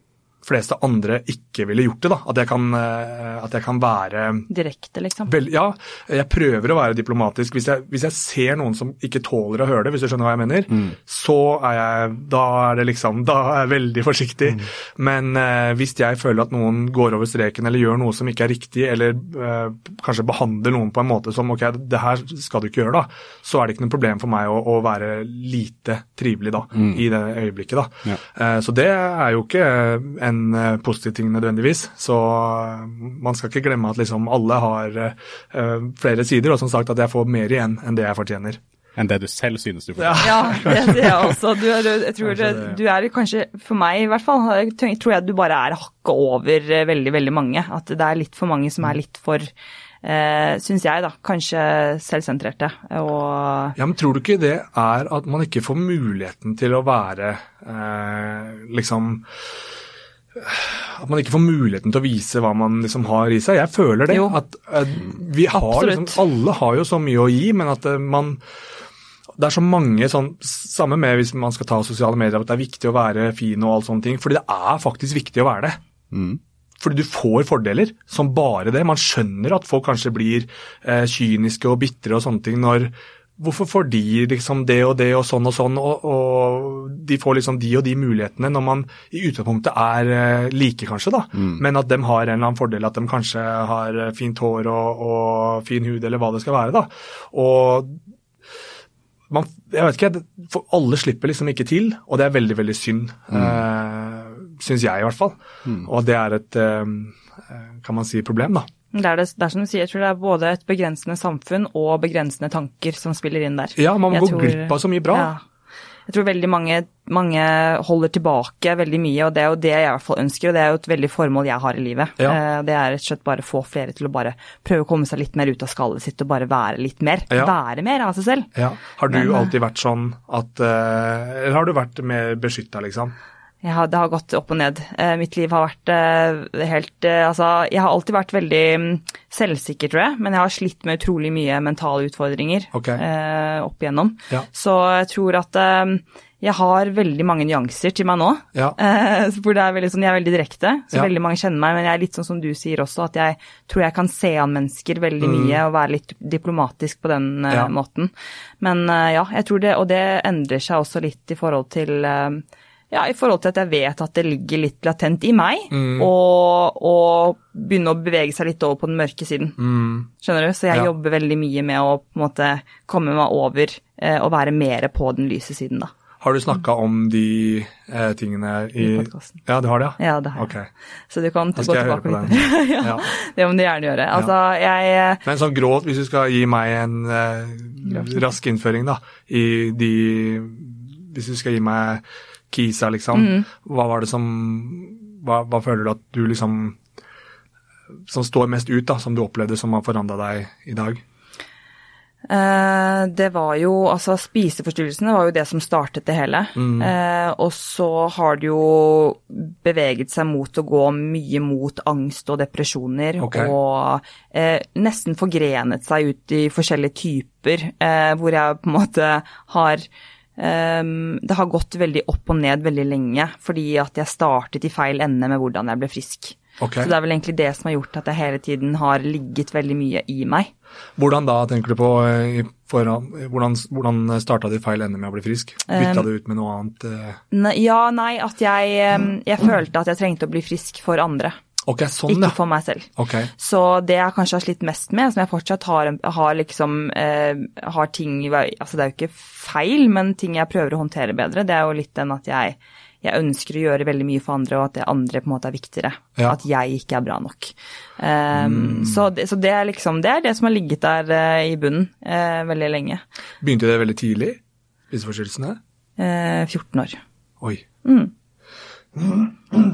fleste andre ikke ville gjort det. da, At jeg kan, eh, at jeg kan være Direkte, liksom. vel, Ja, jeg prøver å være diplomatisk. Hvis jeg, hvis jeg ser noen som ikke tåler å høre det, hvis du skjønner hva jeg mener, så er jeg Da er det liksom Da er jeg veldig forsiktig. Men eh, hvis jeg føler at noen går over streken eller gjør noe som ikke er riktig, eller eh, kanskje behandler noen på en måte som ok, det her skal du ikke gjøre, da, så er det ikke noe problem for meg å, å være lite trivelig da, i det øyeblikket. da. Ja. Eh, Så det er jo ikke en eh, positiv ting nødvendigvis. Så eh, man skal ikke glemme at liksom alle har eh, flere sider, og som sagt at jeg får mer igjen enn det jeg fortjener. Enn det du selv synes du får. Ja. Ja, det sier jeg også. Du, jeg tror du er kanskje, for meg i hvert fall, tror jeg du bare er hakket over veldig, veldig mange. At det er litt for mange som er litt for, eh, syns jeg da, kanskje selvsentrerte. Og Ja, men tror du ikke det er at man ikke får muligheten til å være eh, liksom at man ikke får muligheten til å vise hva man liksom har i seg. Jeg føler det. Jo. At eh, vi har Absolutt. liksom, Alle har jo så mye å gi, men at eh, man Det er så mange sånn Samme med hvis man skal ta sosiale medier, at det er viktig å være fin og alt sånne ting. Fordi det er faktisk viktig å være det. Fordi du får fordeler som bare det. Man skjønner at folk kanskje blir eh, kyniske og bitre og sånne ting når Hvorfor får de liksom det og det og sånn og sånn, og, og de får liksom de og de mulighetene når man i utgangspunktet er eh, like, kanskje, da. Men at de har en eller annen fordel, at de kanskje har eh, fint hår og, og fin hud, eller hva det skal være, da. Og man, jeg vet ikke, for alle slipper liksom ikke til, og det er veldig, veldig synd. Mm. Syns jeg, i hvert fall. Og det er et, eh, kan man si, problem, da. Det er, det, det er som du sier, jeg tror det er både et begrensende samfunn og begrensende tanker som spiller inn der. Ja, man må går glipp av så mye bra. Ja. Jeg tror veldig mange, mange holder tilbake veldig mye, og det er jo det jeg i hvert fall ønsker, og det er jo et veldig formål jeg har i livet. Ja. Eh, Det er rett og slett bare å få flere til å bare prøve å komme seg litt mer ut av skallet sitt og bare være litt mer. Ja. Være mer av seg selv. Ja. Har du Men, eh, alltid vært sånn at eh, Eller har du vært mer beskytta, liksom? Har, det har gått opp og ned. Eh, mitt liv har vært eh, helt eh, Altså, jeg har alltid vært veldig mm, selvsikker, tror jeg, men jeg har slitt med utrolig mye mentale utfordringer okay. eh, opp igjennom. Ja. Så jeg tror at eh, jeg har veldig mange nyanser til meg nå. Ja. Eh, hvor det er veldig sånn, Jeg er veldig direkte, så Ja. veldig mange kjenner meg. Men jeg er litt sånn som du sier også, at jeg tror jeg kan se an mennesker veldig mye og være litt diplomatisk på den Mm. Måten. Men ja, jeg tror det, og det endrer seg også litt i forhold til eh, ja, i forhold til at jeg vet at det ligger litt latent i meg, Mm. og, og begynne å bevege seg litt over på den mørke siden. Skjønner du? Så jeg Mm. Ja. jobber veldig mye med å på en måte komme meg over eh, og være mer på den lyse siden, da. Har du snakka om de eh, tingene i, I podcasten. Ja, du har det, ja? Ja, det har jeg. Ok. Så du kan gå jeg tilbake på og den. lytte. ja, Ja. Det må du gjerne gjøre. Altså, jeg eh, Men sånn gråt, hvis du skal gi meg en eh, rask innføring, da, i de Hvis du skal gi meg kisa, liksom, Mm. hva var det som hva, hva føler du at du liksom Som står mest ut, da, som du opplevde som har forandra deg i dag? Eh, det var jo Altså, spiseforstyrrelsene var jo det som startet det hele. Mm. Eh, og så har det jo beveget seg mot å gå mye mot angst og depresjoner. Okay. Og eh, nesten forgrenet seg ut i forskjellige typer, eh, hvor jeg på en måte har ehm, det har gått veldig opp og ned veldig lenge, fordi at jeg startet i feil ende med hvordan jeg ble frisk. Okay. Så det er vel egentlig det som har gjort at jeg hele tiden har ligget veldig mye i meg. Hvordan da, tenker du på? eh, i foran, hvordan hvordan starta det i feil ende med å bli frisk? Bytta Um, det ut med noe annet? eh? Ne, ja, nei, at jeg, em, jeg følte at jeg trengte å bli frisk for andre, Ok, sånn, ikke for meg selv. Ok. Så det jeg kanskje har slitt mest med, som jeg fortsatt har, har liksom eh, har ting Altså det er jo ikke feil, men ting jeg prøver å håndtere bedre, det er jo litt den at jeg, jeg ønsker å gjøre veldig mye for andre, og at det andre på en måte er viktigere. Ja. At jeg ikke er bra nok. Em, så, det, så det er liksom det er det som har ligget der eh, i bunnen eh, veldig lenge. Begynte det veldig tidlig, spiseforstyrrelsene? Eh, 14 år. Oi.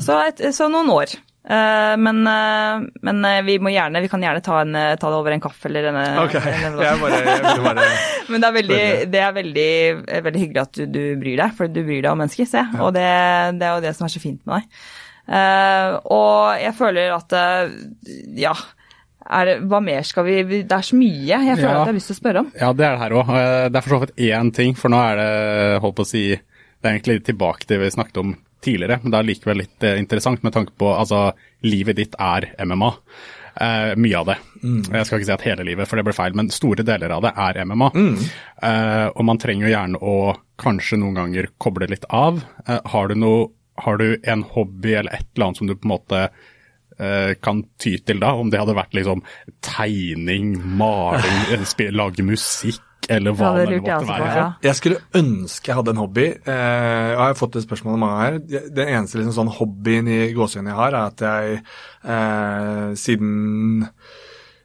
Så, et, så noen år. Eh, men, eh, men eh, vi må gjerne, vi kan gjerne ta, en, ta det over en kaffe eller en Ok, en- jeg bare, jeg bare Men det er veldig, det er veldig, veldig hyggelig at du, du bryr deg, for du bryr deg om mennesker, se. Og det, det er jo det som er så fint med deg. Uh, og jeg føler at uh, ja, er det, hva mer skal vi vi- Det er så mye jeg føler Ja. at jeg har lyst til å spørre om. Ja, det er det her òg. Det er for så vidt én ting, for nå er det holdt på å si Det er egentlig tilbake til det vi snakket om tidligere, men det er likevel litt eh, interessant med tanke på altså, livet ditt er MMA. Uh, mye av det. Jeg skal ikke si at hele livet, for det ble feil, men store deler av det er MMA. Eh, og man trenger jo gjerne å kanskje noen ganger koble litt av. Uh, har, du noe, har du en hobby eller et eller annet som du på en måte eh, kan ty til da, om det hadde vært liksom tegning, maling, eh, lage musikk eller hva Ja, det det måtte på. være. Ja. Jeg skulle ønske jeg hadde en hobby. Eh, jeg har fått det spørsmålet mange her. Den eneste liksom, sånn hobbyen i gåsehudene jeg har, er at jeg eh, siden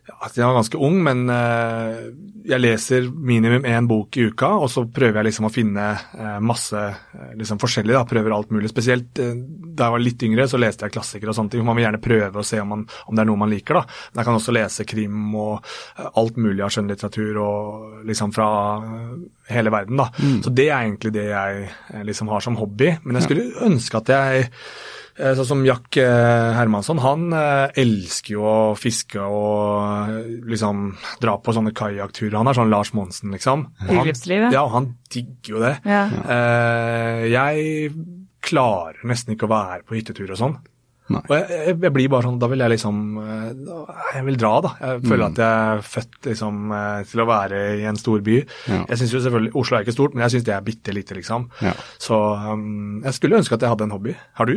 at jeg var ganske ung, men eh, jeg leser minimum én bok i uka, og så prøver jeg liksom å finne eh, masse eh, liksom forskjellig. Da, prøver alt mulig. Spesielt da jeg var litt yngre, så leste jeg klassikere og sånne ting. Man vil gjerne prøve å se om, man, om det er noe man liker. da. Men jeg kan også lese krim og alt mulig av skjønnlitteratur og liksom fra hele verden. da. Så det er egentlig det jeg liksom har som hobby. Men jeg skulle ønske at jeg Sånn som Jack eh, Hermansson, han eh, elsker jo å fiske og eh, liksom dra på sånne kajakkturer. Han er sånn Lars Monsen, liksom. Friluftslivet? ja. Ja, han digger jo det. Ja. Eh, jeg klarer nesten ikke å være på hyttetur og sånn. Nei. Og jeg, jeg, jeg blir bare sånn, Da vil jeg liksom eh, Jeg vil dra, da. Jeg føler Mm. at jeg er født liksom eh, til å være i en stor by. Ja. Jeg synes jo selvfølgelig, Oslo er ikke stort, men jeg syns det er bitte lite, liksom. Ja. Så um, jeg skulle ønske at jeg hadde en hobby. Har du?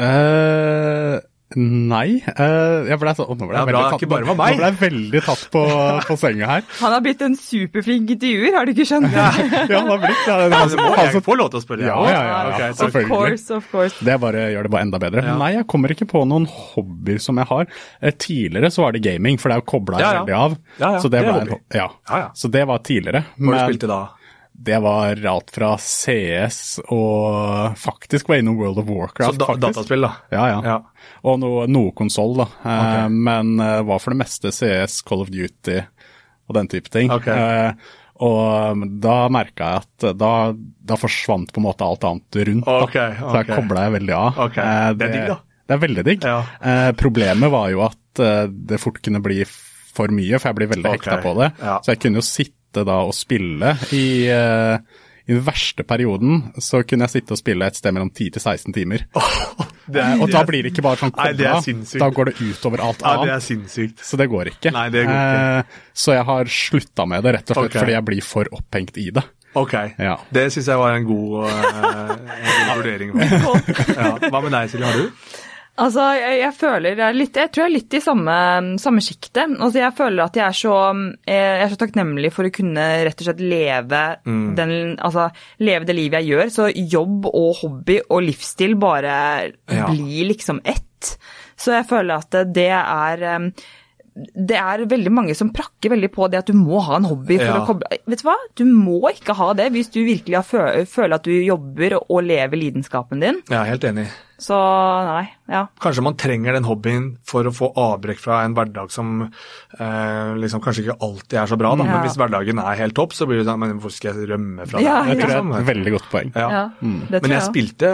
Eh, nei. Uh, jeg ble så, nå ble Ja, jeg bra, veldig tatt, bare med meg. Nå ble jeg veldig tatt på, på senga her. Han har blitt en superflink intervjuer, har du ikke skjønt? Ja, han har blitt det. er- Altså, jeg får få lov til å spørre? Ja, ja, ja, ja, okay, ja. Of selvfølgelig. course, of course. Det bare gjør det bare enda bedre. Ja. Nei, jeg kommer ikke på noen hobbyer som jeg har. Eh, tidligere så var det gaming, for det er jo kobla Ja, ja. veldig av. Ja, ja, så det, det var en, ja. Ja, ja. Så det var tidligere. Hva men, du spilte da? Det var alt fra CS og faktisk var innom World of Så Warcraft. da, faktisk. dataspill, da? Ja, ja. Ja. Og noe, noe konsoll, da. Okay. Men det var for det meste CS, Call of Duty og den type ting. Ok. Eh, og da merka jeg at eh, da, da forsvant på en måte alt annet rundt. Da. Okay, Så jeg kobla jeg veldig av. Eh, det er digg, da. Det er veldig digg. Ja. Eh, problemet var jo at eh, det fort kunne bli for mye, for jeg blir veldig okay. hekta på det. ja. Så jeg kunne jo sitte da og spille i eh, i den verste perioden så kunne jeg sitte og spille et sted mellom 10 til 16 timer. Det er, Og da blir det ikke bare sånn Nei, det er sinnssykt. da går det utover alt annet. Ja, det er sinnssykt. Så det går ikke. Nei, det går ikke. Eh, så jeg har slutta med det, rett og slett okay. fordi jeg blir for opphengt i det. Ok, Ja. det syns jeg var en god, uh, en god vurdering. Ja. Hva med deg, Silje? Har du? Altså, jeg, jeg føler er litt Jeg tror jeg er litt i samme, samme sjiktet. Altså, jeg føler at jeg er så eh, Jeg er så takknemlig for å kunne rett og slett leve den Altså leve det livet jeg gjør. Så jobb og hobby og livsstil bare Ja. blir liksom ett. Så jeg føler at det er det er veldig mange som prakker veldig på det at du må ha en hobby for Ja. å koble Vet du hva? Du må ikke ha det hvis du virkelig har føler at du jobber og lever lidenskapen din. Jeg er helt enig. Så nei, ja. Kanskje man trenger den hobbyen for å få avbrekk fra en hverdag som eh, liksom kanskje ikke alltid er så bra. Da. Ja. Men hvis hverdagen er helt topp, så blir det sånn Men hvorfor skal jeg rømme fra Ja, det? Jeg tror det er et veldig godt poeng. Ja. ja. Det Men jeg jeg spilte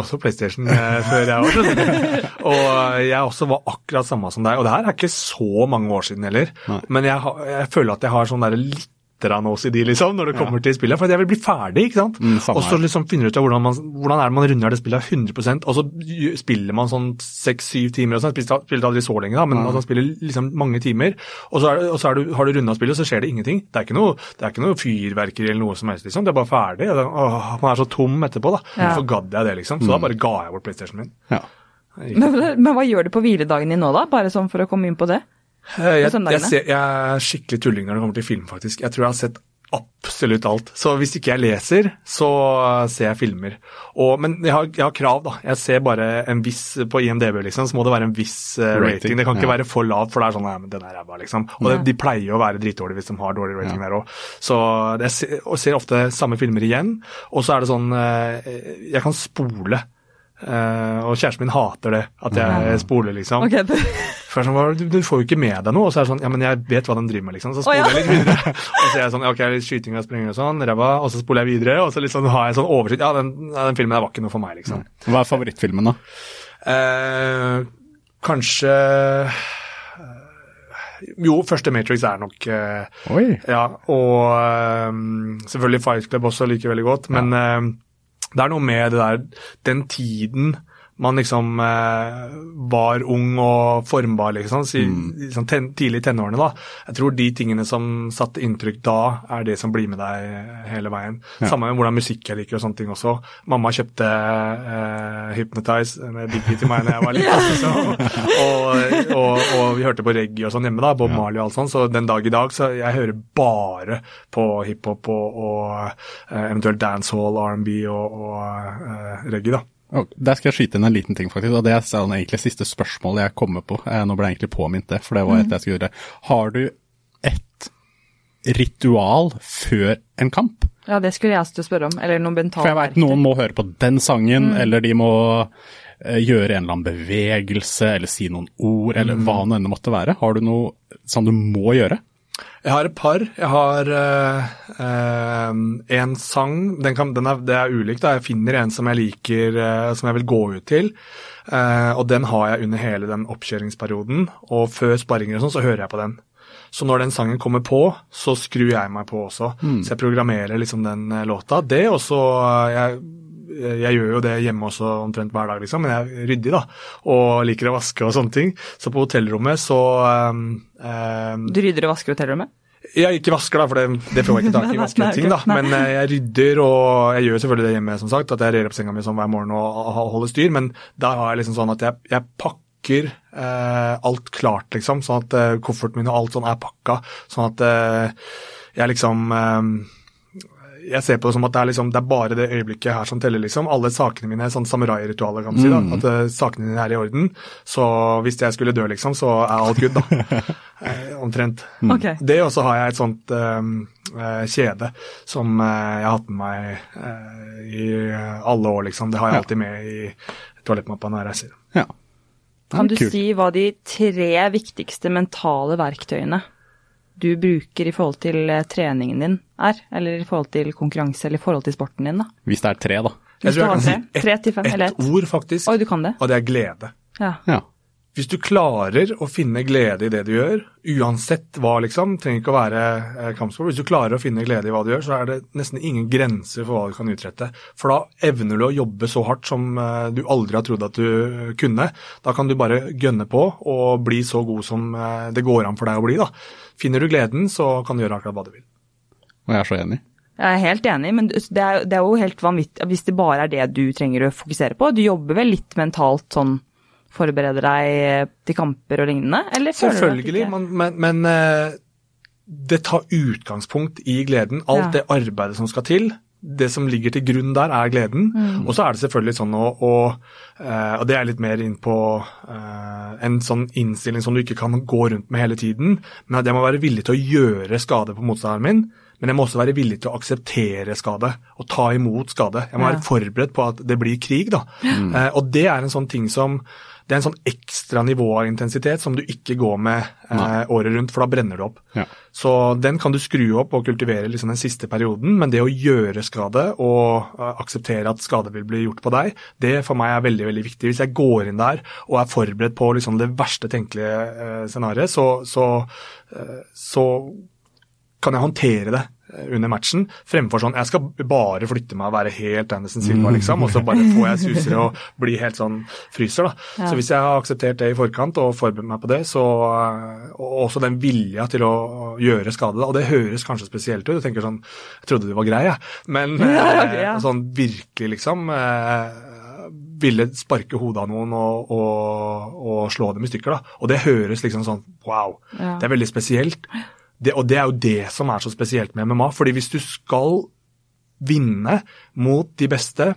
også PlayStation eh, før jeg var sånn. og jeg også var akkurat samme som deg. Og det her er ikke så mange år siden heller. Men jeg, jeg føler at jeg har sånn der litt OCD liksom, når det kommer til spillet. For jeg vil bli ferdig, ikke sant. Mm, og så liksom finner du ut av hvordan, man, hvordan er det man runder det spillet 100 og så spiller man sånn seks-syv timer og sånn. Spilte aldri så lenge, da, men altså, man spiller liksom mange timer. Og så, er det, og så er du, har du runda spillet, og så skjer det ingenting. Det er ikke noe, det er ikke noe fyrverkeri eller noe som helst, liksom. Det er bare ferdig. og det- Åh, man er så tom etterpå, da. Ja. Hvorfor gadd jeg det, liksom? Så da bare ga jeg bort PlayStationen min. Ja. Men, men hva gjør du på hviledagen din nå, da? Bare sånn for å komme inn på det? Eh, Jeg, jeg, ser, jeg er skikkelig tulling når det kommer til film, faktisk. Jeg tror jeg har sett absolutt alt. Så hvis ikke jeg leser, så ser jeg filmer. Og, men jeg har, jeg har krav, da. Jeg ser bare en viss På IMDb, liksom, så må det være en viss eh, rating. Rating, Det kan ikke ja. være for lavt, for det er sånn ja, men den er ræva, liksom. Og det, de pleier jo å være dritdårlige hvis de har dårlig rating der òg. Så jeg ser, og ser ofte samme filmer igjen. Og så er det sånn eh, Jeg kan spole. Eh, og kjæresten min hater det, at jeg spoler, liksom. Ok, For sånn, du, du får jo ikke med deg noe, og så er det sånn Ja, men jeg vet hva de driver med, liksom. Så spoler spoler ja. jeg litt videre. og så er jeg sånn Ok, litt skyting og sprenging og sånn, ræva, og så spoler jeg videre, og så liksom har jeg sånn oversikt. Ja, den, ja, den filmen der var ikke noe for meg, liksom. Hva er favorittfilmen, da? Uh, kanskje eh, Jo, første Matrix er nok uh, Oi. Ja, og selvfølgelig Fight Club også liker jeg veldig godt, men Det er noe med der Den tiden man liksom eh, var ung og formbar, liksom, si, liksom ten, tidlig i tenårene. da. Jeg tror de tingene som satte inntrykk da, er det som blir med deg hele veien. Ja. Samme med hvordan musikk jeg liker og sånne ting også. Mamma kjøpte eh, Hypnotize, med Biggie til meg da jeg var liten. liksom. og, og, og vi hørte på reggae og sånn hjemme, da, Bob Marley og alt sånt. Så den dag i dag så jeg hører bare på hiphop og, og eh, eventuelt dancehall, R&B og, og eh, reggae, da. Der skal jeg skyte inn en liten ting, faktisk. og Det er sånn egentlig siste spørsmål jeg kommer på. Eh, Nå ble jeg egentlig påminnet det, for det var et jeg skulle gjøre. Har du et ritual før en kamp? Ja, det skulle jeg også spørre om. Eller noe mentalt For jeg veit noen må høre på den sangen, eller de må eh, gjøre en eller annen bevegelse, eller si noen ord, eller hva nå enn det måtte være. Har du noe sånn du må gjøre? Jeg har et par. Jeg har eh, en sang. Den kan, den er, det er ulikt. da. Jeg finner en som jeg liker, eh, som jeg vil gå ut til. Eh, og den har jeg under hele den oppkjøringsperioden. Og før sparringer og sånn, så hører jeg på den. Så når den sangen kommer på, så skrur jeg meg på også. Så jeg programmerer liksom den låta. Det også jeg, jeg gjør jo det hjemme også omtrent hver dag, liksom, men jeg er ryddig, da. Og liker å vaske og sånne ting. Så på hotellrommet så um, um, Du rydder og vasker hotellrommet? jeg ikke vasker, da, for det, det får jeg ikke tak i. Nei, vaske ting, da. Men eh, jeg rydder, og jeg gjør selvfølgelig det hjemme, som sagt. At jeg rer opp senga mi sånn hver morgen og, holder styr. Men da har jeg liksom sånn at jeg, jeg pakker eh, alt klart, liksom. Sånn at eh, kofferten min og alt sånn er pakka. Sånn at eh, jeg liksom eh, jeg ser på det som at det er, liksom, det er bare det øyeblikket her som teller, liksom. Alle sakene mine er sånn samurai-ritualer, kan man si. da, At uh, sakene dine er i orden. Så hvis jeg skulle dø, liksom, så er alt good, da. Eh, omtrent. Okay. Det, og så har jeg et sånt eh, eh, kjede som jeg har hatt med meg i alle år, liksom. Det har jeg alltid med i toalettmappa når jeg reiser. Ja. Kan du si hva de tre viktigste mentale verktøyene du bruker i forhold til eh, treningen din er? Eller i forhold til konkurranse, eller i forhold til sporten din, da? Hvis det er tre, da. Jeg Hvis tror du har jeg kan tre. si Tre til fem, eller ett ett? ord, faktisk, Oi, du kan det? og det er glede. Ja. Ja. Hvis du klarer å finne glede i det du gjør, uansett hva, liksom, trenger ikke å være eh, kampsport, hvis du klarer å finne glede i hva du gjør, så er det nesten ingen grenser for hva du kan utrette. For da evner du å jobbe så hardt som eh, du aldri har trodd at du kunne. Da kan du bare gønne på og bli så god som det går an for deg å bli. da. Finner du gleden, så kan du gjøre akkurat hva du vil. Og jeg er så enig. Jeg er helt enig, men det er, det er jo helt vanvittig hvis det bare er det du trenger å fokusere på. Du jobber vel litt mentalt sånn, forbereder deg til kamper og lignende? Eller føler du at Selvfølgelig, ikke? men, men, men eh, det tar utgangspunkt i gleden. Alt Ja. det arbeidet som skal til. Det som ligger til grunn der, er gleden. Mm. Og så er det selvfølgelig sånn å, å eh, Og det er litt mer inn på eh, en sånn innstilling som du ikke kan gå rundt med hele tiden. Men at jeg må være villig til å gjøre skade på motstanderen min. Men jeg må også være villig til å akseptere skade og ta imot skade. Jeg må Ja. være forberedt på at det blir krig, da. Eh, og det er en sånn ting som det er en sånn ekstra nivå av intensitet som du ikke går med eh, året rundt, for da brenner du opp. Ja. Så den kan du skru opp og kultivere liksom den siste perioden, men det å gjøre skade og eh, akseptere at skade vil bli gjort på deg, det for meg er veldig veldig viktig. Hvis jeg går inn der og er forberedt på liksom det verste tenkelige eh, scenarioet, så, så, eh, så kan jeg håndtere det under matchen, fremfor sånn jeg skal bare flytte meg og være helt Anderson Silva, liksom, og så bare får jeg susere og blir helt sånn fryser, da. Ja. Så hvis jeg har akseptert det i forkant og forberedt meg på det, så eh, Og også den vilja til å gjøre skade, da, og det høres kanskje spesielt ut, du tenker sånn Jeg trodde du var grei, jeg, men Ja, eh, ja. sånn virkelig, liksom eh, ville sparke hodet av noen og, og, og slå dem i stykker. da. Og det høres liksom sånn wow, Ja. det er veldig spesielt. Det, og det er jo det som er så spesielt med MMA. fordi hvis du skal vinne mot de beste,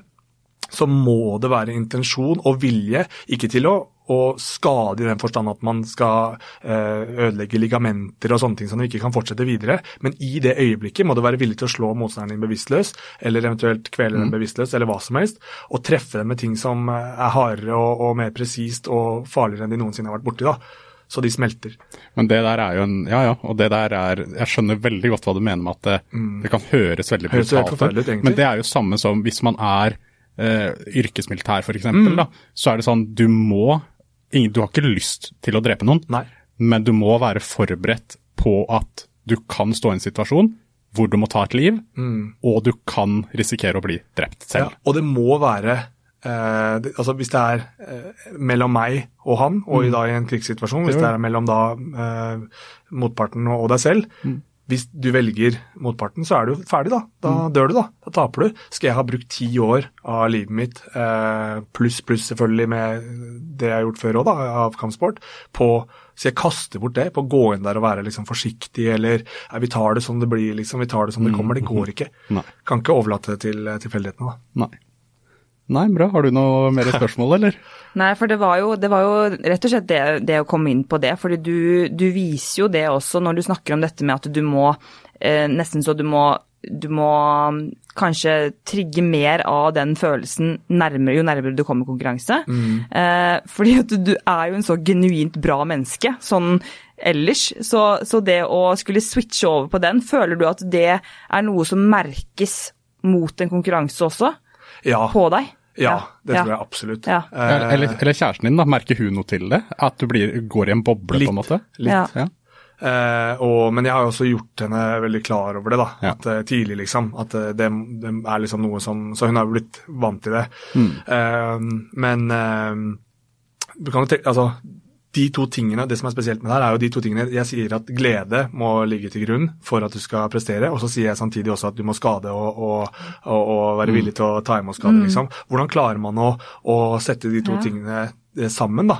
så må det være intensjon og vilje, ikke til å, å skade i den forstand at man skal eh, ødelegge ligamenter og sånne ting som du ikke kan fortsette videre, men i det øyeblikket må du være villig til å slå motstanderen din bevisstløs, eller eventuelt kvele den bevisstløs, eller hva som helst, og treffe dem med ting som eh, er hardere og, og mer presist og farligere enn de noensinne har vært borti. da. Så de smelter. Men det der er jo en Ja ja, og det der er Jeg skjønner veldig godt hva du mener med at det, det kan høres veldig Mm. Brutalt ut. Men det er jo samme som hvis man er eh, yrkesmilitær f.eks., Mm. da, så er det sånn du må Du har ikke lyst til å drepe noen, Nei. men du må være forberedt på at du kan stå i en situasjon hvor du må ta et liv, Mm. og du kan risikere å bli drept Ja, selv. og det må være eh, det, altså Hvis det er eh, mellom meg og han, og i, da i en krigssituasjon, hvis Mm. Det er mellom da eh, motparten og, og deg selv Mm. Hvis du velger motparten, så er du ferdig, da. Da Mm. dør du, da. Da taper du. Skal jeg ha brukt ti år av livet mitt, eh, pluss pluss selvfølgelig med det jeg har gjort før òg, da, av kampsport, på så jeg kaster bort det på å gå inn der og være liksom forsiktig, eller nei, vi tar det som det blir, liksom. Vi tar det som det kommer. Det går ikke. Mm. Nei. Kan ikke overlate det til eh, tilfeldighetene, da. Nei. Nei, bra. Har du noe mer spørsmål, eller? Nei, for det var jo, det var jo rett og slett det, det å komme inn på det. fordi du, du viser jo det også når du snakker om dette med at du må eh, Nesten så du må, du må mm, kanskje trigge mer av den følelsen nærmere, jo nærmere du kommer konkurranse. Eh, fordi at du er jo en så genuint bra menneske sånn ellers. Så, så det å skulle switche over på den, føler du at det er noe som merkes mot en konkurranse også? Ja. På deg? Ja, det Ja. tror jeg absolutt. Ja. Eh, Eller, eller kjæresten din, da. Merker hun noe til det? At du blir, går i en boble, Litt. på en måte? litt. Ja. Ja. Eh, og, men jeg har jo også gjort henne veldig klar over det, da. Ja. At, eh, tidlig, liksom. At eh, det, det er liksom noe som Så hun har jo blitt vant til det. Mm. Eh, men eh, du kan jo tenke Altså, de to tingene, det som er spesielt med det her, er jo de to tingene Jeg sier at glede må ligge til grunn for at du skal prestere, og så sier jeg samtidig også at du må skade og, og, og, og være villig til å ta imot skade, liksom. Hvordan klarer man å, å sette de to Ja. tingene eh, sammen, da?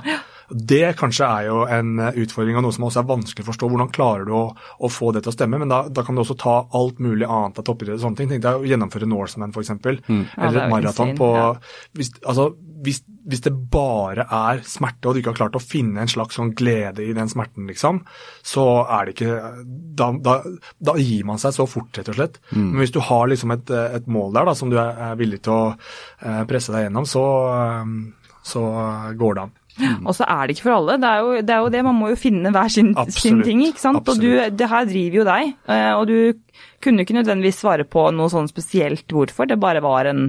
Det kanskje er jo en eh, utfordring og noe som også er vanskelig å forstå. Hvordan klarer du å, å få det til å stemme? Men da, da kan du også ta alt mulig annet av toppidrett og sånne ting. Tenk deg å gjennomføre Norseman f.eks. Mm. Eller ja, et maraton på ja. hvis, altså, hvis, hvis det bare er smerte, og du ikke har klart å finne en slags sånn glede i den smerten, liksom, så er det ikke Da, da, da gir man seg så fort, rett og slett. Men hvis du har liksom et, et mål der da, som du er, villig til å eh, presse deg gjennom, så, eh, så går det an. Og så er det ikke for alle. Det er jo det, er jo det man må jo finne hver sin, sin ting, ikke sant. Og du, det her driver jo deg, eh, og du kunne ikke nødvendigvis svare på noe sånn spesielt hvorfor. Det bare var en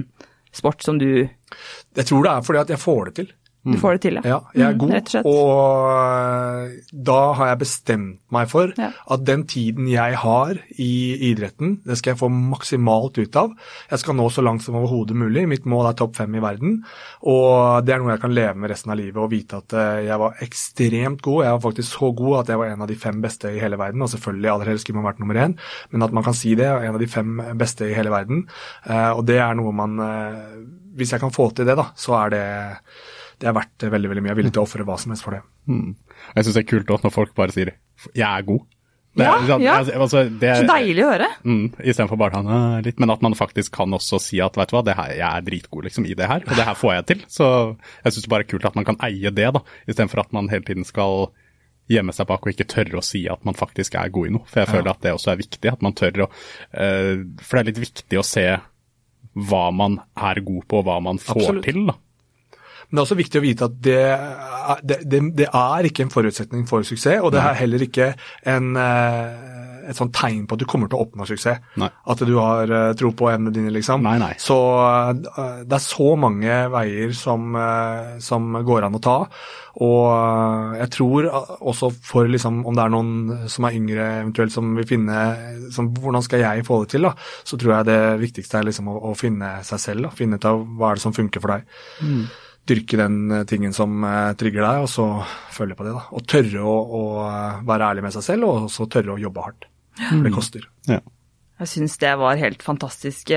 sport som du, Jeg tror det er fordi at jeg får det til. du får det til, Ja, jeg er Mm, god, rett og og øh, da har jeg bestemt meg for Ja. at den tiden jeg har i idretten, det skal jeg få maksimalt ut av. Jeg skal nå så langt som overhodet mulig. Mitt mål er topp fem i verden. Og det er noe jeg kan leve med resten av livet og vite at øh, jeg var ekstremt god. Jeg var faktisk så god at jeg var en av de fem beste i hele verden. Og selvfølgelig aller helst skulle man vært nummer én, men at man kan si det, en av de fem beste i hele verden. Eh, og det er noe man Hvis jeg kan få til det, da, så er det det er verdt veldig veldig mye. Jeg er villig til å ofre hva som helst for det. Mm. Jeg syns det er kult også når folk bare sier 'jeg er god'. Det, Ja, liksom, ja. Altså, altså, det, Så deilig å høre. Mm, Istedenfor bare han «Ah, litt, men at man faktisk kan også si at vet du hva, det her, jeg er dritgod liksom i det her, og det her får jeg til. Så jeg syns det bare er kult at man kan eie det, da, istedenfor at man hele tiden skal gjemme seg bak og ikke tørre å si at man faktisk er god i noe. For jeg føler at det også er viktig, at man tør å eh, For det er litt viktig å se hva man er god på, og hva man får Absolutt. til, da. Men det er også viktig å vite at det, er- det, det, det er ikke en forutsetning for suksess, og det er heller ikke en, eh, et sånt tegn på at du kommer til å oppnå suksess. Nei. At du har uh, tro på evnene dine, liksom. Nei, nei. Så uh, det er så mange veier som, uh, som går an å ta. Og jeg tror også for liksom, om det er noen som er yngre eventuelt som vil finne som, Hvordan skal jeg få det til? da, Så tror jeg det viktigste er liksom å, å finne seg selv. da, Finne ut av hva er det som funker for deg. Dyrke den tingen som trigger deg, og så følge på det. da, Og tørre å, å være ærlig med seg selv, og så tørre å jobbe hardt. For det koster. Ja. Jeg syns det var helt fantastiske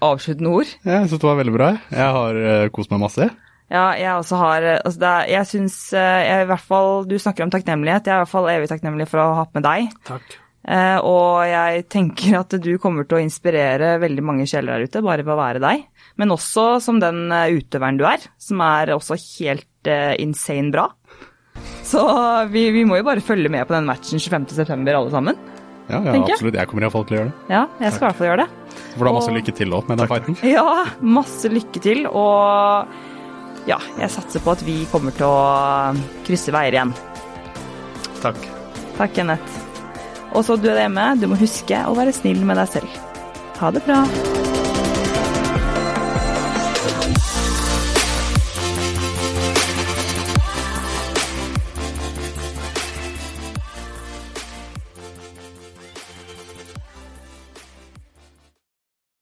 avsluttende ord. Jeg syns det var veldig bra. jeg. Har eh, kost meg masse. Ja, jeg også har altså det Jeg syns eh, i hvert fall Du snakker om takknemlighet. Jeg er i hvert fall evig takknemlig for å ha hatt med deg. Takk. Eh, og jeg tenker at du kommer til å inspirere veldig mange sjeler der ute, bare ved å være deg. Men også som den eh, utøveren du er, som er også helt eh, insane bra. Så vi, vi må jo bare følge med på den matchen 25.9. alle sammen. Ja, ja absolutt. Jeg kommer iallfall til å gjøre det. Ja, jeg skal i hvert fall gjøre det. For da masse lykke til òg med den fighten. Ja, masse lykke til, og ja, jeg satser på at vi kommer til å krysse veier igjen. Takk. Takk, Kenneth. Og så du er hjemme, du må huske å være snill med deg selv. Ha det bra.